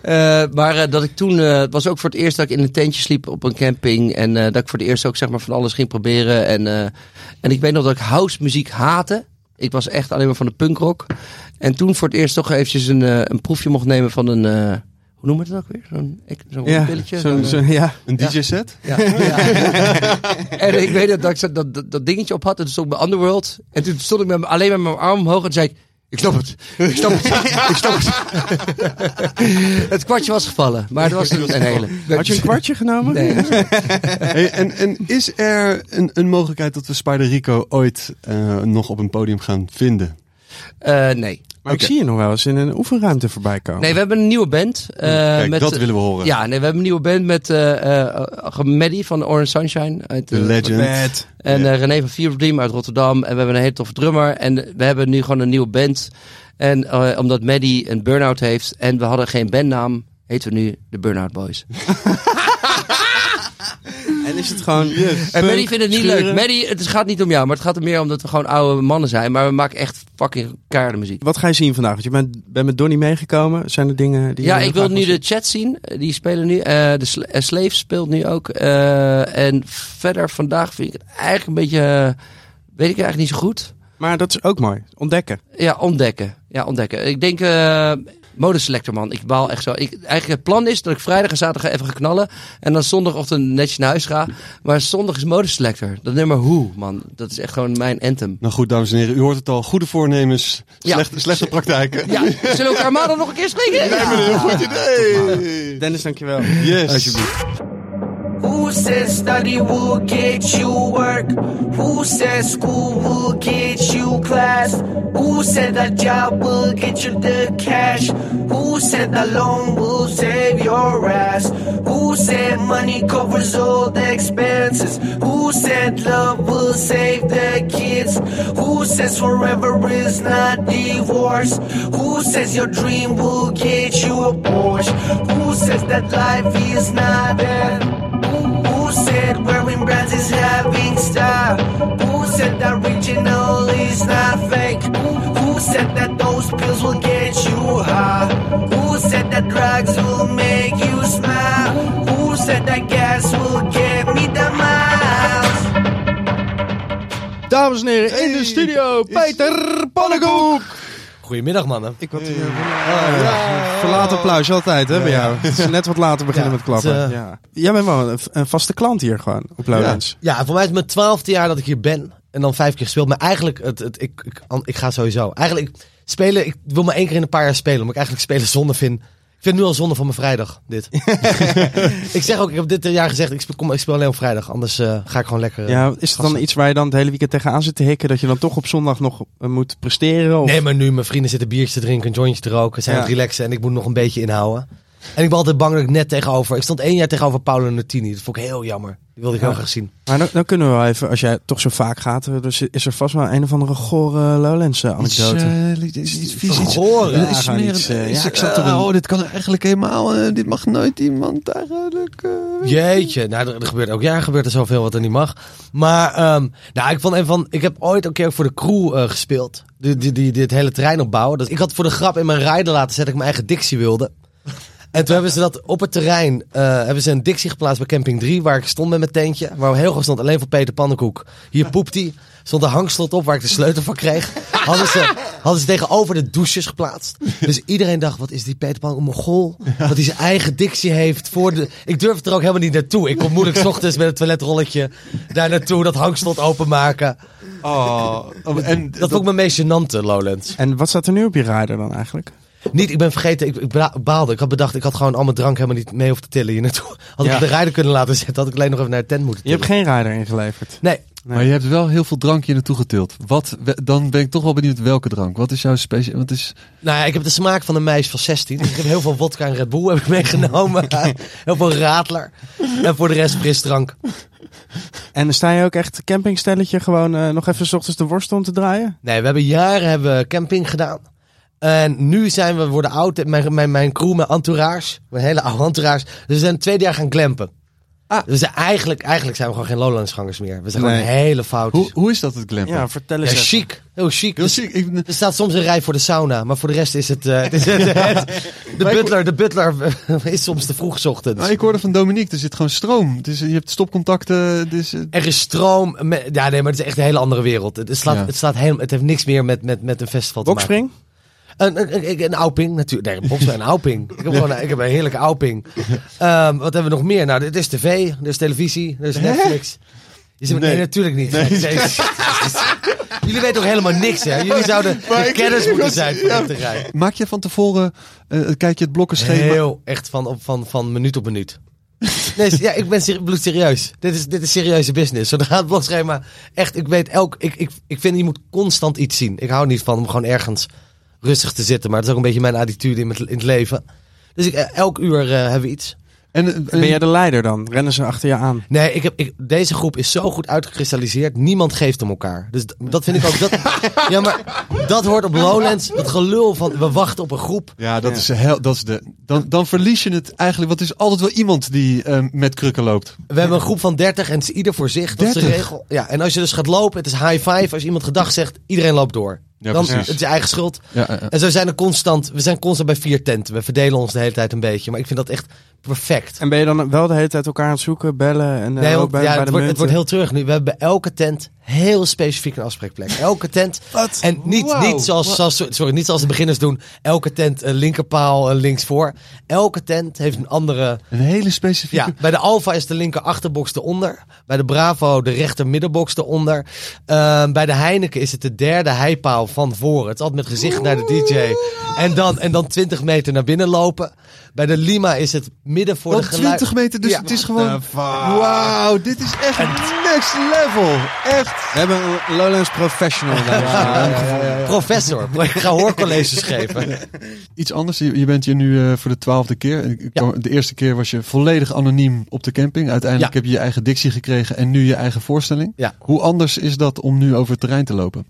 Eh, maar eh, dat ik toen, eh, het was ook voor het eerst dat ik in een tentje sliep op een camping. En eh, dat ik voor het eerst ook zeg maar van alles ging proberen. En, eh, en ik weet nog dat ik house muziek haatte. Ik was echt alleen maar van de punkrock. En toen voor het eerst toch eventjes een, eh, een proefje mocht nemen van een, eh, hoe noemen we het ook weer? Zo'n ik- zo'n Ja, pilletje. zo'n- eh, ja. Een DJ-set? Ja. ja. en ik weet dat, dat ik zo- dat, dat, dat dingetje op had. En toen stond ik bij Underworld. En toen stond ik met, alleen met mijn arm omhoog. En toen zei ik, ik snap het. Ik snap het. ik snap het. het kwartje was gevallen. Maar dat was een, een hele. Had je een kwartje genomen? Nee. Hey, en, en is er een, een mogelijkheid dat we Spider Rico ooit eh, nog op een podium gaan vinden? Eh, nee. Maar ik zie je nog wel eens in een oefenruimte voorbij komen. Nee, we hebben een nieuwe band. eh, Kijk, met, dat willen we horen. Ja, nee, we hebben een nieuwe band met eh eh, Maddie van Orange Sunshine. Uit, The eh, legend. Bad. En eh, René van Fever Dream uit Rotterdam. En we hebben een hele toffe drummer. En we hebben nu gewoon een nieuwe band. En eh, omdat Maddie een burn-out heeft en we hadden geen bandnaam, heten we nu de Burnout Boys. En is het gewoon... En Maddie vindt het niet leuk. Maddie, het gaat niet om jou, maar het gaat er meer om dat we gewoon oude mannen zijn. Maar we maken echt fucking keiharde muziek. Wat ga je zien vandaag? Want je bent, bent met Donnie meegekomen. Zijn er dingen die Ja, ik wil nu de chat zien. Eh, Die spelen nu. eh, de Sla- eh, Slave speelt nu ook. En verder vandaag vind ik het eigenlijk een beetje... weet ik eigenlijk niet zo goed. Maar dat is ook mooi. Ontdekken. Ja, ontdekken. Ja, ontdekken. Ik denk... modeselector, man. Ik baal echt zo. Ik, eigenlijk het plan is dat ik vrijdag en zaterdag even ga knallen. En dan zondagochtend netjes naar huis ga. Maar zondag is modeselector. Dat nummer Hoe, man. Dat is echt gewoon mijn anthem. Nou goed, dames en heren, u hoort het al. Goede voornemens, Ja. slechte, slechte praktijken. Ja, zullen we elkaar maandag nog een keer spreken? Lijkt me een heel goed idee. Dennis, dankjewel. Yes. Alsjeblieft. Who says study will get you work? Who says school will get you class? Who said that job will get you the cash? Who said that loan will save your ass? Who said money covers all the expenses? Who said love will save the kids? Who says forever is not divorce? Who says your dream will get you a Porsche? Who says that life is not that? Who said wearing brands is having style? Who said that original is not fake? Who said that those pills will get you high? Who said that drugs will make you smile? Who said that gas will get me the miles? Dames en heren, in de studio, Peter Pannenkoek. Goedemiddag, mannen. Ik wat, Verlaat applaus altijd, hè, bij jou. Het is net wat later beginnen Ja, met klappen. het, eh, ja. Jij bent wel een, een vaste klant hier gewoon, op Lowlands. Ja, voor mij is het mijn twaalfde jaar dat ik hier ben. En dan vijf keer gespeeld. Maar eigenlijk, het, het, ik, ik, ik ga sowieso. Eigenlijk, spelen, ik wil maar één keer in een paar jaar spelen. Omdat ik eigenlijk spelen zonde vind. Ik vind het nu al zonde van mijn vrijdag, dit. ik zeg ook, ik heb dit jaar gezegd, ik speel, kom, ik speel alleen op vrijdag. Anders eh, ga ik gewoon lekker... eh, Ja, is het dan gassen. iets waar je dan het hele weekend tegenaan zit te hikken, dat je dan toch op zondag nog eh, moet presteren? Of? Nee, maar nu mijn vrienden zitten biertjes te drinken, een jointje te roken, zijn Ja. aan het relaxen en ik moet nog een beetje inhouden. En ik ben altijd bang dat ik net tegenover... Ik stond één jaar tegenover Paolo Nutini. Dat vond ik heel jammer. Die wilde ik Ja. heel graag zien. Maar dan, dan kunnen we wel even, als jij toch zo vaak gaat, eh, dus is er vast wel een of andere gore Lowlands eh, anekdote. Iets, iets, iets vies, iets Goor, Ja, ja, iets gewoon meer- iets, eh, iets- ja, ik zat er eh, oh, dit kan eigenlijk helemaal, eh, dit mag nooit iemand eigenlijk. eh, Jeetje, nou, er, er gebeurt ook jaar gebeurt er zoveel wat er niet mag. Maar, ehm, nou, ik vond een van, ik heb ooit een keer voor de crew eh, gespeeld. Die, die, die, dit hele terrein opbouwen. Dus ik had voor de grap in mijn rider laten zetten dat ik mijn eigen dictie wilde. En toen hebben ze dat op het terrein, eh, hebben ze een dictie geplaatst bij Camping 3, waar ik stond met mijn tentje. Waar heel groot stond, alleen voor Peter Pannenkoek. Hier poept hij. Stond een hangslot op waar ik de sleutel van kreeg. Hadden ze, hadden ze tegenover de douches geplaatst. Dus iedereen dacht, wat is die Peter Pannenkoek, een mogol? Dat hij zijn eigen dictie heeft voor de... Ik durfde er ook helemaal niet naartoe. Ik kon moeilijk 's ochtends met een toiletrolletje daar naartoe, dat hangslot openmaken. Oh, en Dat vond ik mijn meest gênante, Lowlands. En wat staat er nu op je rider dan eigenlijk? Niet, ik ben vergeten, ik, ik baalde. Ik had bedacht, ik had gewoon al mijn drank helemaal niet mee hoeven te tillen hier naartoe. Had Ja. ik de rijder kunnen laten zetten, had ik alleen nog even naar de tent moeten Je hebt geen rider ingeleverd. Nee, Maar je hebt wel heel veel drankje naartoe getild. Wat, dan ben ik toch wel benieuwd welke drank. Wat is jouw speciaal? Wat is... Nou ja, ik heb de smaak van een meisje van 16. Dus ik heb heel veel vodka en Red Bull heb ik meegenomen. heel veel radler. En voor de rest frisdrank. En sta je ook echt campingstelletje gewoon eh, nog even 's ochtends de worst om te draaien? Nee, we hebben jaren hebben camping gedaan. En nu zijn we, worden oud. Mijn, mijn, mijn crew, mijn entourage. Mijn hele oude entourage. Dus we zijn tweede jaar gaan glampen. Ah. Dus eigenlijk, eigenlijk zijn we gewoon geen Lowlandsgangers meer. We zijn Nee. gewoon hele foutjes. Hoe, hoe is dat het glampen? Ja, vertel Ja, eens. even. chic. Heel chic. Heel Dus chic. Ik, Er staat soms een rij voor de sauna, maar voor de rest is het... eh, het is het, het- de, butler, de butler is soms te vroeg ochtends. maar ik hoorde van Dominique, er zit gewoon stroom. Dus je hebt stopcontacten. Dus, eh, Er is stroom. Ja, nee, maar het is echt een hele andere wereld. Het, slaat, Ja. het, slaat helemaal, het heeft niks meer met, met, met een festival te maken. Bokspring? Een, een, een, een Auping, natuurlijk. Nee, een Auping. Ik heb gewoon een, ik heb een heerlijke Auping. Ehm, wat hebben we nog meer? Nou, dit is tv, is televisie, is Netflix. Je zegt, nee. Nee. natuurlijk niet. Nee. Jullie weten ook helemaal niks, hè? Jullie zouden Maar de ik- kennis ik moeten zijn dit terrein. Maak je van tevoren, eh, kijk je het blokkenschema? Heel, echt van, op- van, van minuut op minuut. Nee, ja, ik ben ser- bloedserieus. Dit is, dit is serieuze business. Zodra het blogschema echt, ik weet elk, ik, ik, ik vind je moet constant iets zien. Ik hou niet van om gewoon ergens rustig te zitten, maar dat is ook een beetje mijn attitude in, het- in het leven. Dus ik, eh, elk uur eh, hebben we iets. En, eh, Ben jij de leider dan? Rennen ze achter je aan? Nee, ik heb, ik, deze groep is zo goed uitgekristalliseerd. Niemand geeft om elkaar. Dus dat vind ik ook. Dat, ja, maar dat hoort op Lowlands. Dat gelul van we wachten op een groep. Ja, dat is, heel, dat is de. Dan, dan verlies je het eigenlijk. Want er is altijd wel iemand die eh, met krukken loopt. We hebben een groep van 30 en het is ieder voor zich. Dat is de 30? regel. Ja, en als je dus gaat lopen, het is high five. Als iemand gedag zegt, iedereen loopt door. Ja, dan precies. het is je eigen schuld. Ja, ja, ja. En zo zijn er constant. We zijn constant bij vier tenten. We verdelen ons de hele tijd een beetje. Maar ik vind dat echt perfect. En ben je dan wel de hele tijd elkaar aan het zoeken, bellen en eh, Nee, ook bij, ja, bij het, de wordt, het wordt heel terug nu. We hebben bij elke tent heel specifiek een afspreekplek. Elke tent. En niet, niet, zoals, zoals, sorry, niet zoals de beginners doen. Elke tent een linkerpaal links voor. Elke tent heeft een andere... Een hele specifieke... Ja, bij de Alfa is de linker achterbox eronder. Bij de Bravo de rechter middenbox eronder. Ehm, bij de Heineken is het de derde heipaal van voren. Het is altijd met gezicht naar de DJ. En dan, en dan 20 meter naar binnen lopen. Bij de Lima is het midden voor de geluid... 20 meter, dus Ja. het is gewoon... Wauw, dit is echt next level. Echt. We hebben een Lowlands professional. Professor. Ik ga hoorcolleges geven. Iets anders, je, bent hier nu eh, voor de twaalfde keer. De eerste keer was je volledig anoniem op de camping. Uiteindelijk Ja. heb je je eigen dictie gekregen en nu je eigen voorstelling. Ja. Hoe anders is dat om nu over het terrein te lopen?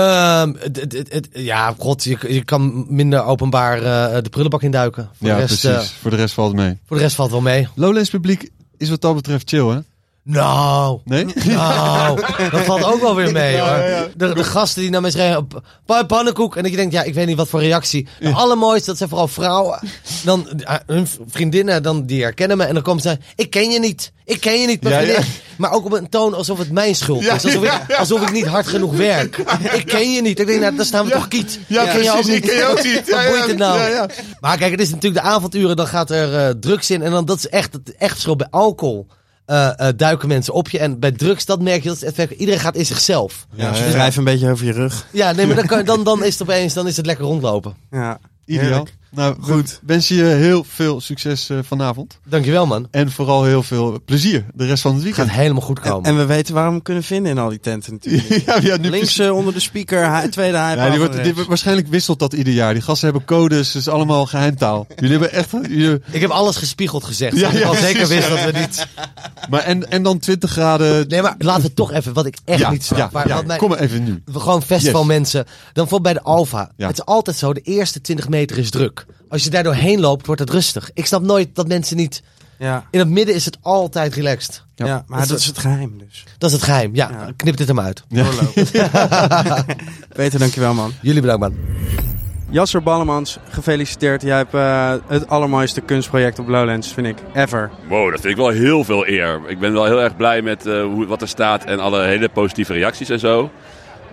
Het- het- het- het- ja, god, je, je kan minder openbaar eh, de prullenbak induiken. Voor, ja, de rest, precies. eh, voor de rest valt het mee. voor de rest valt wel mee. Lowlands publiek is wat dat betreft chill, hè? Nou, Nee? nou, dat valt ook wel weer mee hoor. De, de gasten die naar mij schreeuwen, "Pa- pa- pannenkoek. En dat je denkt, ja, ik weet niet wat voor reactie. De allermooiste, dat zijn vooral vrouwen. Dan eh, hun vriendinnen, dan, die herkennen me. En dan komen ze, ik ken je niet. Ik ken je niet, vriendin. Maar ook op een toon alsof het mijn schuld is. Alsof, ik, alsof ik niet hard genoeg werk. Ik ken je niet. Ik denk, nou, daar staan we toch kiet. Ja, ken je ook niet. ken je ook niet. Ja, Wat ja, boeit het nou? Maar kijk, het is natuurlijk de avonduren. Dan gaat er eh, drugs in. En dan, dat is echt het echt verschil bij alcohol. Eh, eh, duiken mensen op je. En bij drugs, dat merk je. Dat is het effect. Iedereen gaat in zichzelf. Ja, dus wrijf een beetje over je rug. Ja, nee, maar dan, kan, dan, dan is het opeens dan is het lekker rondlopen. Ja, Ideaal. heerlijk. Nou, goed. Wens je je heel veel succes eh, vanavond. Dankjewel, man. En vooral heel veel plezier de rest van het Gaat weekend. helemaal goed En, komen. en we weten waar we hem kunnen vinden in al die tenten natuurlijk. ja, ja, nu Links eh, onder de speaker, hij- tweede Ja, hype. die wordt, die, waarschijnlijk wisselt dat ieder jaar. Die gasten hebben codes, het is allemaal geheimtaal. Jullie hebben echt... Jullie, Ik heb alles gespiegeld gezegd. Ja, Ja, ik ja, al zeker wist ja. dat we niet... maar en, en dan 20 graden... Nee, maar laten we toch even, wat ik echt ja, niet snap. ja, ja, wat mij- kom maar even nu. we gewoon festivalmensen. Dan bijvoorbeeld bij de Alfa. Ja. Het is altijd zo, de eerste 20 meter is druk. Als je daar doorheen loopt, wordt het rustig. Ik snap nooit dat mensen niet... Ja, In het midden is het altijd relaxed. ja, maar dat is het geheim dus. Dat is het geheim. Ja, Ja. knip dit hem uit. Ja. Peter, dankjewel man. Jullie bedankt, man. Jasser Ballemans, gefeliciteerd. Jij hebt eh, het allermooiste kunstproject op Lowlands, vind ik, ever. Wow, dat vind ik wel heel veel eer. Ik ben wel heel erg blij met eh, hoe, wat er staat en alle hele positieve reacties en zo.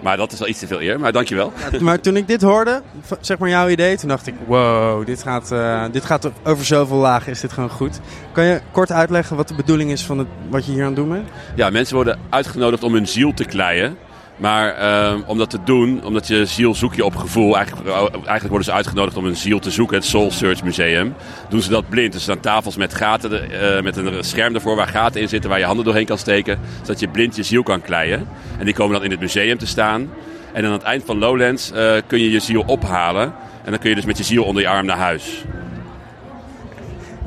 Maar dat is wel iets te veel eer, maar dankjewel. Maar toen ik dit hoorde, zeg maar jouw idee, toen dacht ik, wow, dit gaat, eh, dit gaat over zoveel lagen, is dit gewoon goed. Kan je kort uitleggen wat de bedoeling is van het, wat je hier aan het doen bent? Ja, mensen worden uitgenodigd om hun ziel te kleien. Maar ehm, om dat te doen, omdat je ziel zoek je op gevoel. Eigenlijk, eigenlijk worden ze uitgenodigd om hun ziel te zoeken. Het Soul Search Museum. Doen ze dat blind. Dus er staan tafels met gaten, eh, met een scherm ervoor waar gaten in zitten waar je handen doorheen kan steken. Zodat je blind je ziel kan kleien. En die komen dan in het museum te staan. En aan het eind van Lowlands eh, kun je je ziel ophalen. En dan kun je dus met je ziel onder je arm naar huis.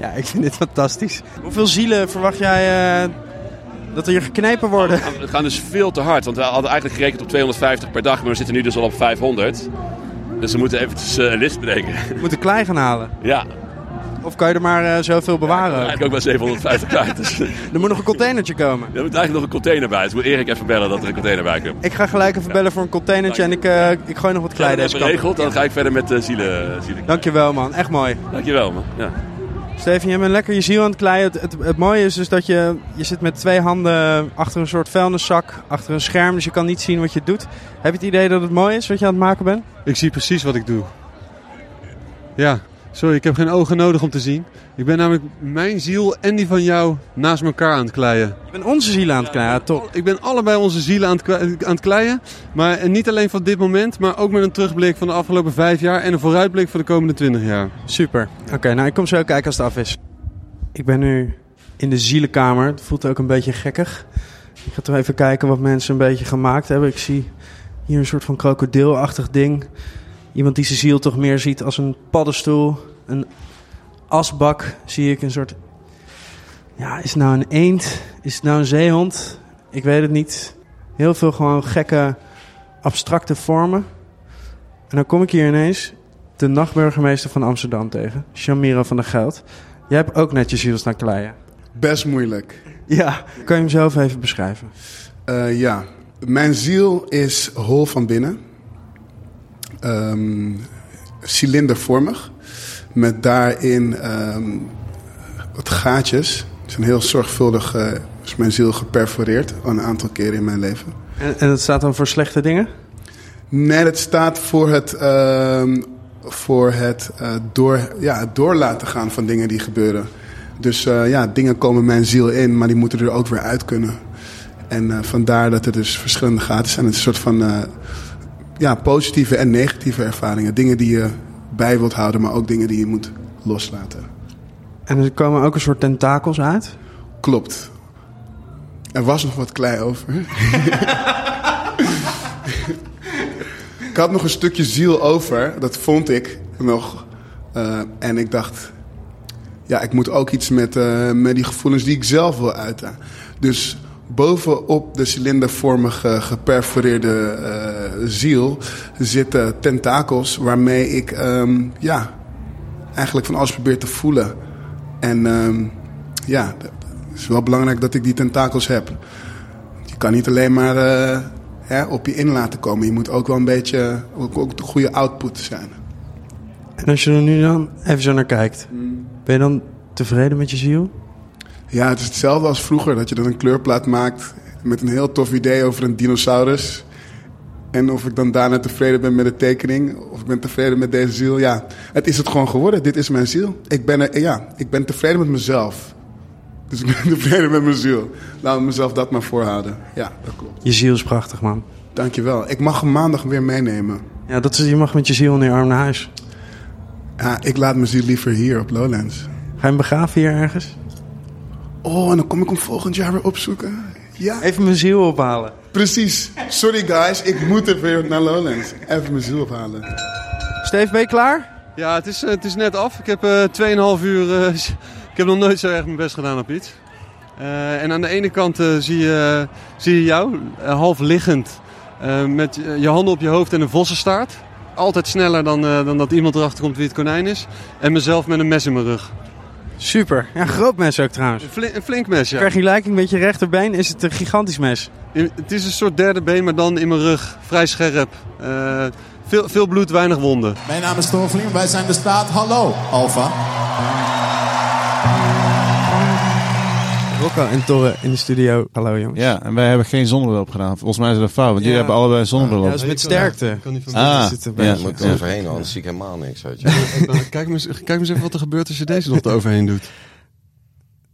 Ja, ik vind dit fantastisch. Hoeveel zielen verwacht jij eh, dat er hier geknepen worden? We gaan dus veel te hard, want we hadden eigenlijk gerekend op 250 per dag, maar we zitten nu dus al op 500. Dus we moeten eventjes eh, een list bedenken. We moeten klei gaan halen. Ja, Of kan je er maar eh, zoveel bewaren? eigenlijk ook maar 750 kwijt. Dus er er moet nog een containertje komen. moet eigenlijk nog een container bij. Dus moet Erik even bellen dat er een container bij komt. Ik ga gelijk even bellen voor een containertje en ik, eh, ik gooi nog wat klei Als deze dat kant. geregeld, dan ga ik verder met de zielen. zielen. Dankjewel man, echt mooi. Dankjewel man. Ja. Steven, je bent lekker je ziel aan het kleien. Het, het, het mooie is dus dat je, je zit met twee handen achter een soort vuilniszak, achter een scherm, dus je kan niet zien wat je doet. Heb je het idee dat het mooi is wat je aan het maken bent? Ik zie precies wat ik doe. Ja, sorry, ik heb geen ogen nodig om te zien. Ik ben namelijk mijn ziel en die van jou naast elkaar aan het kleien. Je bent onze ziel aan het kleien, top. Ik ben allebei onze zielen aan het, aan het kleien. Maar en niet alleen van dit moment, maar ook met een terugblik van de afgelopen vijf jaar en een vooruitblik voor de komende twintig jaar. Super. Oké, nou ik kom zo kijken als het af is. Ik ben nu in de zielenkamer. Het voelt ook een beetje gekkig. Ik ga toch even kijken wat mensen een beetje gemaakt hebben. Ik zie hier een soort van krokodilachtig ding. Iemand die zijn ziel toch meer ziet als een paddenstoel. Een asbak zie ik een soort... Ja, is het nou een eend? Is het nou een zeehond? Ik weet het niet. Heel veel gewoon gekke, abstracte vormen. En dan kom ik hier ineens de nachtburgemeester van Amsterdam tegen. Shamira van der Geld. Jij hebt ook net je ziel staan kleien. Best moeilijk. Ja. Kan je hem zelf even beschrijven? Eh, ja, mijn ziel is hol van binnen. Ehm, cilindervormig. Met daarin ehm, wat gaatjes. Het zijn heel zorgvuldig eh, is mijn ziel geperforeerd. Al een aantal keren in mijn leven. En, en dat staat dan voor slechte dingen? Nee, het staat voor het, ehm, voor het, eh, door, ja, het door laten gaan van dingen die gebeuren. Dus eh, ja, dingen komen mijn ziel in, maar die moeten er ook weer uit kunnen. En vandaar dat er dus verschillende gaten zijn. Het is een soort van ja, positieve en negatieve ervaringen. Dingen die je bij wilt houden, maar ook dingen die je moet loslaten. En er komen ook een soort tentakels uit? Klopt. Er was nog wat klei over. ik had nog een stukje ziel over. Dat vond ik nog. Eh, en ik dacht, ja, ik moet ook iets met, eh, met die gevoelens die ik zelf wil uiten. Dus bovenop de cilindervormige geperforeerde eh, ziel zitten tentakels waarmee ik ehm, ja, eigenlijk van alles probeer te voelen. En ehm, ja, het is wel belangrijk dat ik die tentakels heb. Je kan niet alleen maar eh, hè, op je in laten komen. Je moet ook wel een beetje ook, ook de goede output zijn. En als je er nu dan even zo naar kijkt, ben je dan tevreden met je ziel? Ja, het is hetzelfde als vroeger. Dat je dan een kleurplaat maakt met een heel tof idee over een dinosaurus. En of ik dan daarna tevreden ben met de tekening. Of ik ben tevreden met deze ziel. Ja, het is het gewoon geworden. Dit is mijn ziel. Ik ben, er, ja, ik ben tevreden met mezelf. Dus ik ben tevreden met mijn ziel. Laat me mezelf dat maar voorhouden. Ja, dat klopt. Je ziel is prachtig, man. Dankjewel. Ik mag hem maandag weer meenemen. Ja, dat is, je mag met je ziel in je arm naar huis. Ja, ik laat mijn ziel liever hier op Lowlands. Ga je hem begraven hier ergens? Oh, en dan kom ik hem volgend jaar weer opzoeken. Ja. Even mijn ziel ophalen. Precies. Sorry guys, ik moet er weer naar Lowlands. Even mijn ziel ophalen. Steve, ben je klaar? Ja, het is, eh, het is net af. Ik heb eh 2,5 uur. eh, ik heb nog nooit zo erg mijn best gedaan op iets. Eh, en aan de ene kant zie, je, zie je jou, half liggend, eh, met je- je handen op je hoofd en een vossenstaart. Altijd sneller dan, eh, dan dat iemand erachter komt wie het konijn is. En mezelf met een mes in mijn rug. Super. Ja, een groot mes ook trouwens. Een, fli- een flink mes, ja. Vergelijking met je rechterbeen is het een gigantisch mes. In- Het is een soort derde been, maar dan in mijn rug. Vrij scherp. Eh, veel, veel bloed, weinig wonden. Mijn naam is Torvelin, wij zijn de staat. Hallo, Alfa. Rocco en Torre in de studio. Hallo jongens. Ja, en wij hebben geen zonnebril opgedaan. Volgens mij is dat een fout, want jullie Ja. hebben allebei een zonnebril Ja, dat is met sterkte. Ah, zitten ja. Je moet er overheen, anders zie ik helemaal niks. Weet je. kijk, maar eens, kijk eens even wat er gebeurt als je deze nog eroverheen doet.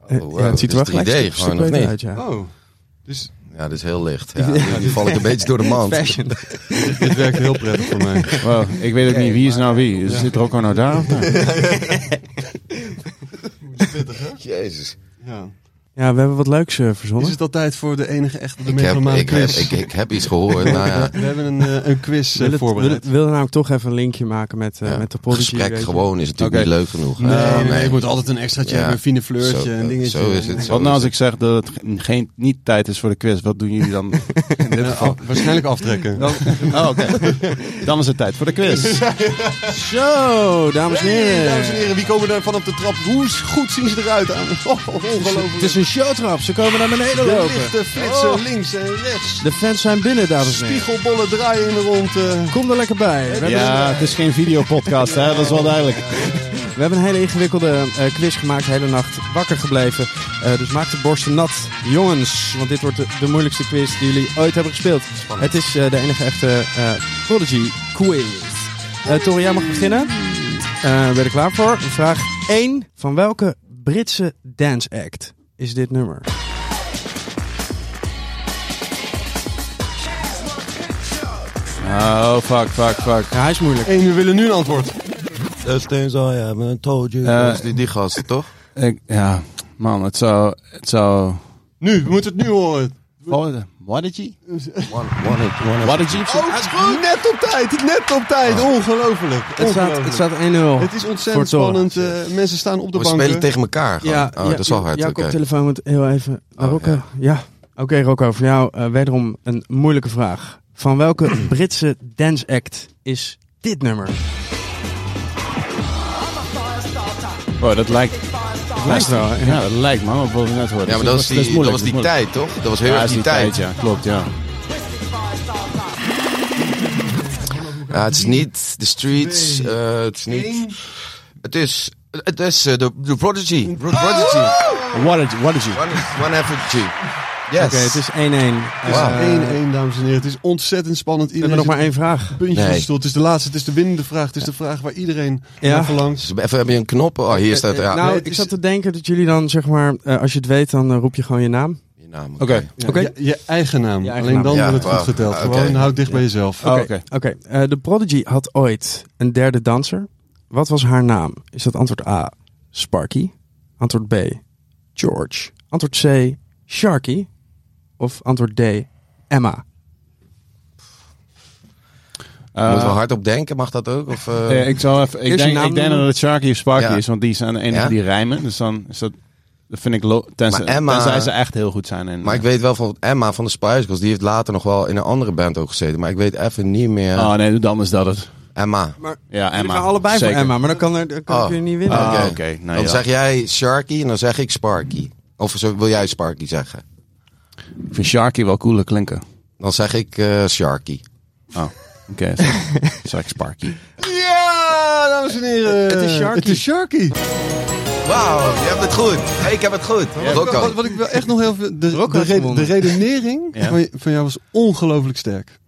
Eh, Oh, ja, het ziet er wel is 3D gelijk een stuk gewoon, of beter niet? uit, ja. Oh, dus... Ja, dit is heel licht. Ja, nu, nu val ik een beetje door de mand. Fashion. Dit werkt heel prettig voor mij. Wow, ik weet ook niet wie is nou wie. Dus Zit er ook al nou daar? of nou? Jezus. Ja. Ja, we hebben wat leuks eh, verzonnen. Is het al tijd voor de enige echte, de Ik heb, ik, heb, quiz? ik, ik heb iets gehoord. Nou ja, We hebben een, eh, een quiz eh, Wil het- voorbereid. namelijk toch even een linkje maken met, ja, met de Prodigy. gesprek gewoon is natuurlijk niet leuk genoeg. Nee, Ah, nee, je moet altijd een extraatje hebben, een fine fleurtje, Zo, een dingetje. Zo is het. zo Wat nou als ik zeg dat het ge- geen, niet tijd is voor de quiz? Wat doen jullie dan dit geval? af- waarschijnlijk aftrekken. Dan, oh, oké. Dan is het tijd voor de quiz. Zo, dames en heren. Hey, dames en heren, wie komen daar vanaf de trap? Hoe goed zien ze eruit aan? Oh, ongelooflijk. Het is een showtrap. Ze komen naar beneden De lopen. lichten flitsen Oh. links en rechts. De fans zijn binnen, dames en heren. Spiegelbollen draaien in de rond. eh. Kom er lekker bij. We Ja, het is geen videopodcast, hè? dat is wel duidelijk. we hebben een hele ingewikkelde eh, quiz gemaakt. De hele nacht wakker gebleven. Eh, dus maak de borsten nat. Jongens, want dit wordt de, de moeilijkste quiz die jullie ooit hebben gespeeld. Het is eh, de enige echte eh, Prodigy quiz. Uh, Tori, jij mag beginnen. Eh, ben je er klaar voor? Vraag 1. Van welke Britse dance act is dit nummer? Oh, fuck, fuck, fuck. Ja, hij is moeilijk. En we willen nu een antwoord. Things I haven't told you. Eh, Dat is die, die gasten, toch? Ik, ja, man, het zou, het zou... Nu, we moeten het nu horen. Wadigy? Wadigy? Oh, net op tijd, net op tijd. Ongelooflijk. Het staat, het staat 1-0. Het is ontzettend spannend. eh, mensen staan op de We banken. spelen tegen elkaar gewoon. Ja, oh, ja, dat is wel hard. Jouw oké. koptelefoon moet heel even naar Rocco. ja. Oké, Rocco, voor jou eh, wederom een moeilijke vraag. Van welke Britse dance act is dit nummer? Oh, dat lijkt... Het lijkt wel? Ja, dat lijkt me, maar wat we net hoorden. Ja, maar dat was die, dat moeilijk, was die tijd, toch? Dat was heel Ja, erg die tijd. Ja, klopt, ja. Ja, het is niet The Streets. eh, het is niet... Het is... Het is eh, de de Prodigy. The Prodigy. What is, what is you? One, one Effort G. Yes. Oké, het is 1-1. Dus, Wauw. eh, 1-1, dames en heren. Het is ontzettend spannend. we hebben nog maar één vraag. Puntje Nee. van de stoel. Het is de laatste. Het is de winnende vraag. Het is de vraag waar iedereen Ja. naar verlangt. Even, heb je een knop? Oh, hier staat... Ja. nou, Nee, het ik is- zat te denken dat jullie dan, zeg maar, eh, als je het weet, dan eh, roep je gewoon je naam. Je naam, Oké. Ja, Oké. Je, je eigen naam. Je eigen Alleen naam. dan Ja, wordt het goed geteld. Ah. Gewoon houd dicht bij jezelf. Oh, Oké, oké. Eh, de Prodigy had ooit een derde danser. Wat was haar naam? Is dat antwoord A, Sparky? Antwoord B, George? Antwoord C, Sharky? Of antwoord D, Emma? Moeten we Eh, hard op denken? Mag dat ook? Of, eh, eh, ik, zal even, ik, denk, naam ik denk dat het Sharky of Sparky Ja. is, want die zijn de enige Ja? die rijmen. Dus dan is dat... Dat vind ik... Tenzij, Maar Emma- tenzij ze echt heel goed zijn. In, maar ik weet wel van Emma van de Spice Girls. Die heeft later nog wel in een andere band ook gezeten. Maar ik weet even niet meer. Oh nee, dan is dat het. Emma. Maar Ja, Emma. Gaan allebei Zeker. voor Emma, maar dan kan, er, dan kan Oh. ik weer niet winnen. Ah, Oké. oké. Nou, dan ja. zeg jij Sharky en dan zeg ik Sparky. Of zo- wil jij Sparky zeggen? Ik vind Sharky wel cooler klinken. Dan zeg ik eh, Sharky. Oh, oké. dan zeg ik Sparky. Ja, dames en heren. Het is Sharky. Het is Sharky. Wauw, je hebt het goed. Hey, ik heb het goed. Rocco. Wat, wat ik wel echt nog heel veel... De, de, redenering Ja. van jou was ongelooflijk sterk.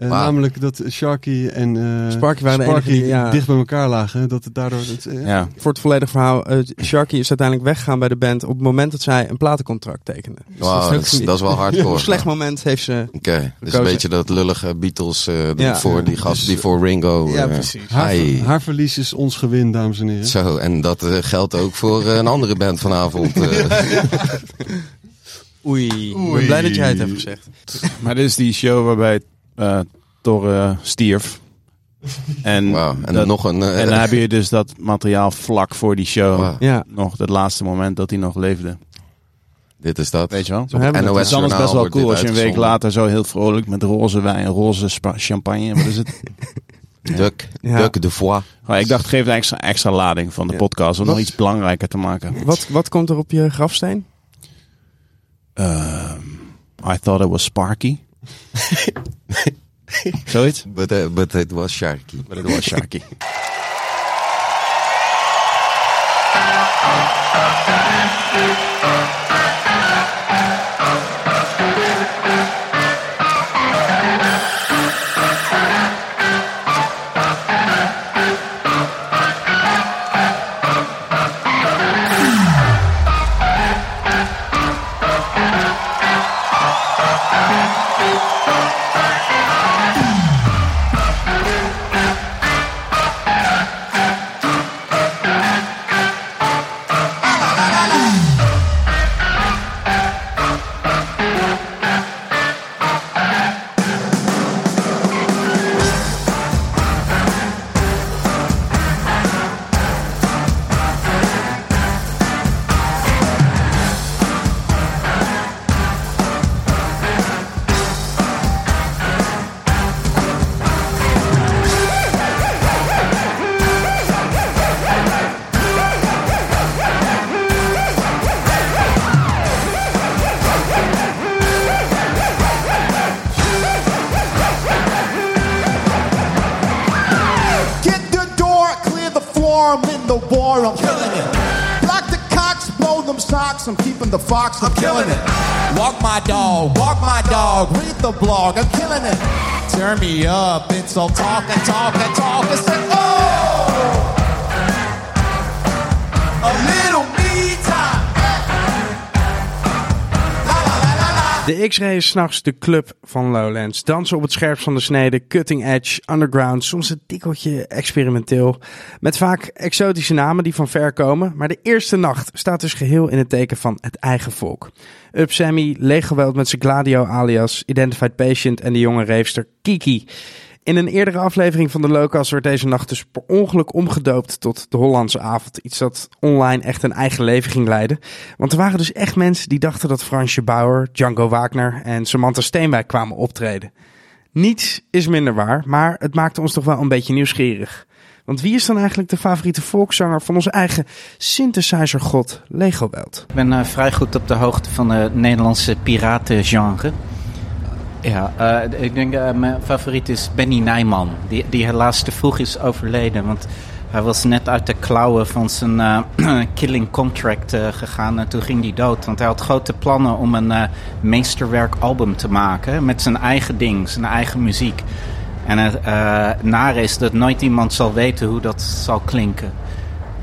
Eh. Namelijk dat Sharky en eh, Sparky waren enige ja. dicht bij elkaar lagen. Dat het daardoor... Dat, eh, Ja. Voor het volledige verhaal, eh, Sharky is uiteindelijk weggegaan bij de band op het moment dat zij een platencontract tekende. Dus dat is- dat is wel hardcore. Op een slecht moment heeft ze... Oké, dus een beetje dat lullige Beatles eh, die Ja. voor die gast, die voor Ringo. Ja, precies. Haar, hi. haar verlies is ons gewin, dames en heren. Zo, en dat geldt ook voor een andere band vanavond. eh. Oei. Ik ben blij dat jij het hebt gezegd. Maar dit is die show waarbij eh Torre stierf. En, en dat- nog een... eh, en dan heb je dus dat materiaal vlak voor die show. Ja. Nog het laatste moment dat hij nog leefde. dit is dat. Weet je wel? We het. NOS Het is anders best wel cool als je een week later zo heel vrolijk met roze wijn, roze champagne. Wat is het? Duck, Ja. Duck de Foix. Gewoon, ik dacht, geef een extra, extra lading van de Ja. podcast om Wat- nog iets belangrijker te maken. Wat, wat komt er op je grafsteen? Ehm, I thought it was Sparky. Zoiets? But, uh, but it was Sharky. But it was Sharky. fox, I'm killing it. Walk my dog, walk my dog, read the blog, I'm killing it. Turn me up, it's all talk and talk and talk and say, oh! A little me time. La, la, la, De X-Ray is s'nachts de club van Lowlands. Dansen op het scherpst van de snede, cutting edge, underground, soms een tikkeltje experimenteel. Met vaak exotische namen die van ver komen. Maar de eerste nacht staat dus geheel in het teken van het eigen volk. Up Sammy, leeggeweld met zijn Gladio alias, Identified Patient en de jonge reefster Kiki. In een eerdere aflevering van de Locals werd deze nacht dus per ongeluk omgedoopt tot de Hollandse avond. Iets dat online echt een eigen leven ging leiden. Want er waren dus echt mensen die dachten dat Fransje Bauer, Django Wagner en Samantha Steenwijk kwamen optreden. Niets is minder waar, maar het maakte ons toch wel een beetje nieuwsgierig. Want wie is dan eigenlijk de favoriete volkszanger van onze eigen synthesizer-god Lego Welt? Ik ben eh, vrij goed op de hoogte van het Nederlandse piratengenre. Ja, eh, ik denk uh, mijn favoriet is Benny Nijman. Die, die helaas te vroeg is overleden. Want hij was net uit de klauwen van zijn uh, killing contract gegaan. En toen ging hij dood. Want hij had grote plannen om een meesterwerk album te maken. Met zijn eigen ding, zijn eigen muziek. En het nare is dat nooit iemand zal weten hoe dat zal klinken.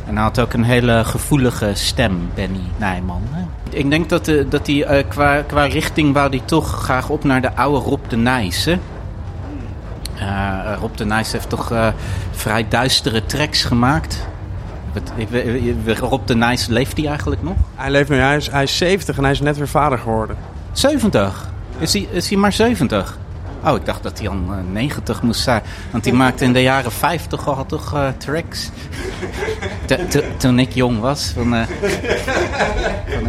En hij had ook een hele gevoelige stem, Benny Nijman. Ik denk dat, uh, dat hij uh, qua, qua richting wou hij toch graag op naar de oude Rob de Nijs. Hè? Uh, Rob de Nijs heeft toch vrij duistere tracks gemaakt. Rob de Nijs, leeft hij eigenlijk nog? Hij leeft nu, hij is, hij is 70 en hij is net weer vader geworden. 70? Is hij, is hij maar 70? Oh, ik dacht dat hij al uh, 90 moest zijn. Want hij maakte in de jaren 50 al toch uh, tracks. Toen ik jong was. Van, van,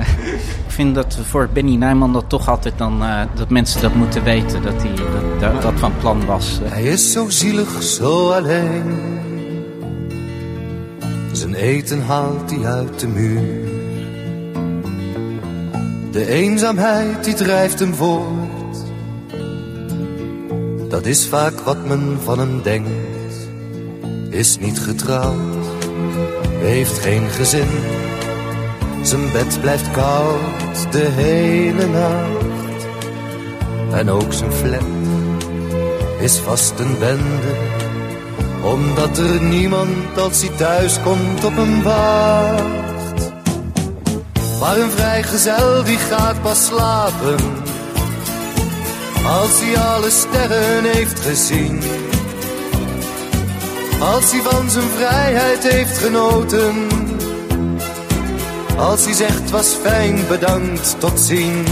ik vind dat voor Benny Nijman dat toch altijd dan... dat mensen dat moeten weten. Dat hij dat, dat, dat van plan was. Hij is zo zielig, zo alleen. Zijn eten haalt hij uit de muur. De eenzaamheid die drijft hem voort. Dat is vaak wat men van hem denkt. Is niet getrouwd, heeft geen gezin. Zijn bed blijft koud de hele nacht. En ook zijn flat is vast een bende. Omdat er niemand als hij thuis komt op hem wacht. Maar een vrijgezel die gaat pas slapen als hij alle sterren heeft gezien. Als hij van zijn vrijheid heeft genoten. Als hij zegt was fijn, bedankt, tot ziens.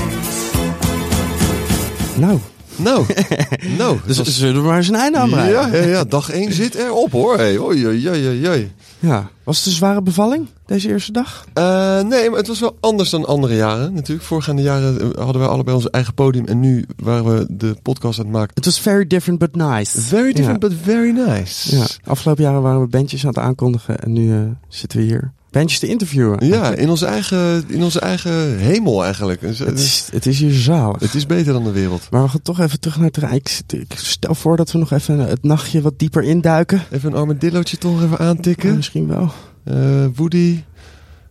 Nou. Nou, nou. Dus zullen we maar eens een einde aanbrengen? Ja, ja, ja, dag 1 zit erop hoor. Hey, oei, oei, oei, oei. Ja. Was het een zware bevalling, deze eerste dag? Uh, nee, maar het was wel anders dan andere jaren. Natuurlijk, voorgaande jaren hadden wij allebei onze eigen podium. En nu waren we de podcast aan het maken. Het was very different but nice. Very different ja. but very nice. Ja. Afgelopen jaren waren we bandjes aan het aankondigen. En nu uh, zitten we hier bandjes te interviewen. Ja, in onze, eigen, in onze eigen hemel eigenlijk. Het is, het is hier zalig. Het is beter dan de wereld. Maar we gaan toch even terug naar het Rijk. Ik stel voor dat we nog even het nachtje wat dieper induiken. Even een armadillootje toch even aantikken. Ja, misschien wel. Uh, Woody.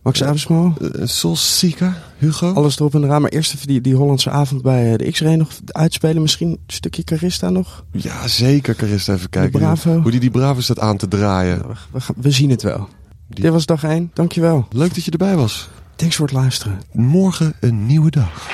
Max Avesmo. Uh, Solsika. Hugo. Alles erop en eraan. Maar eerst even die, die Hollandse avond bij de X-Ray nog uitspelen. Misschien een stukje Carista nog. Ja, zeker Carista even kijken. De Bravo. Hoe die die Bravo staat aan te draaien. We zien het wel. Die... Dit was dag 1. Dankjewel. Leuk dat je erbij was. Thanks voor het luisteren. Morgen een nieuwe dag.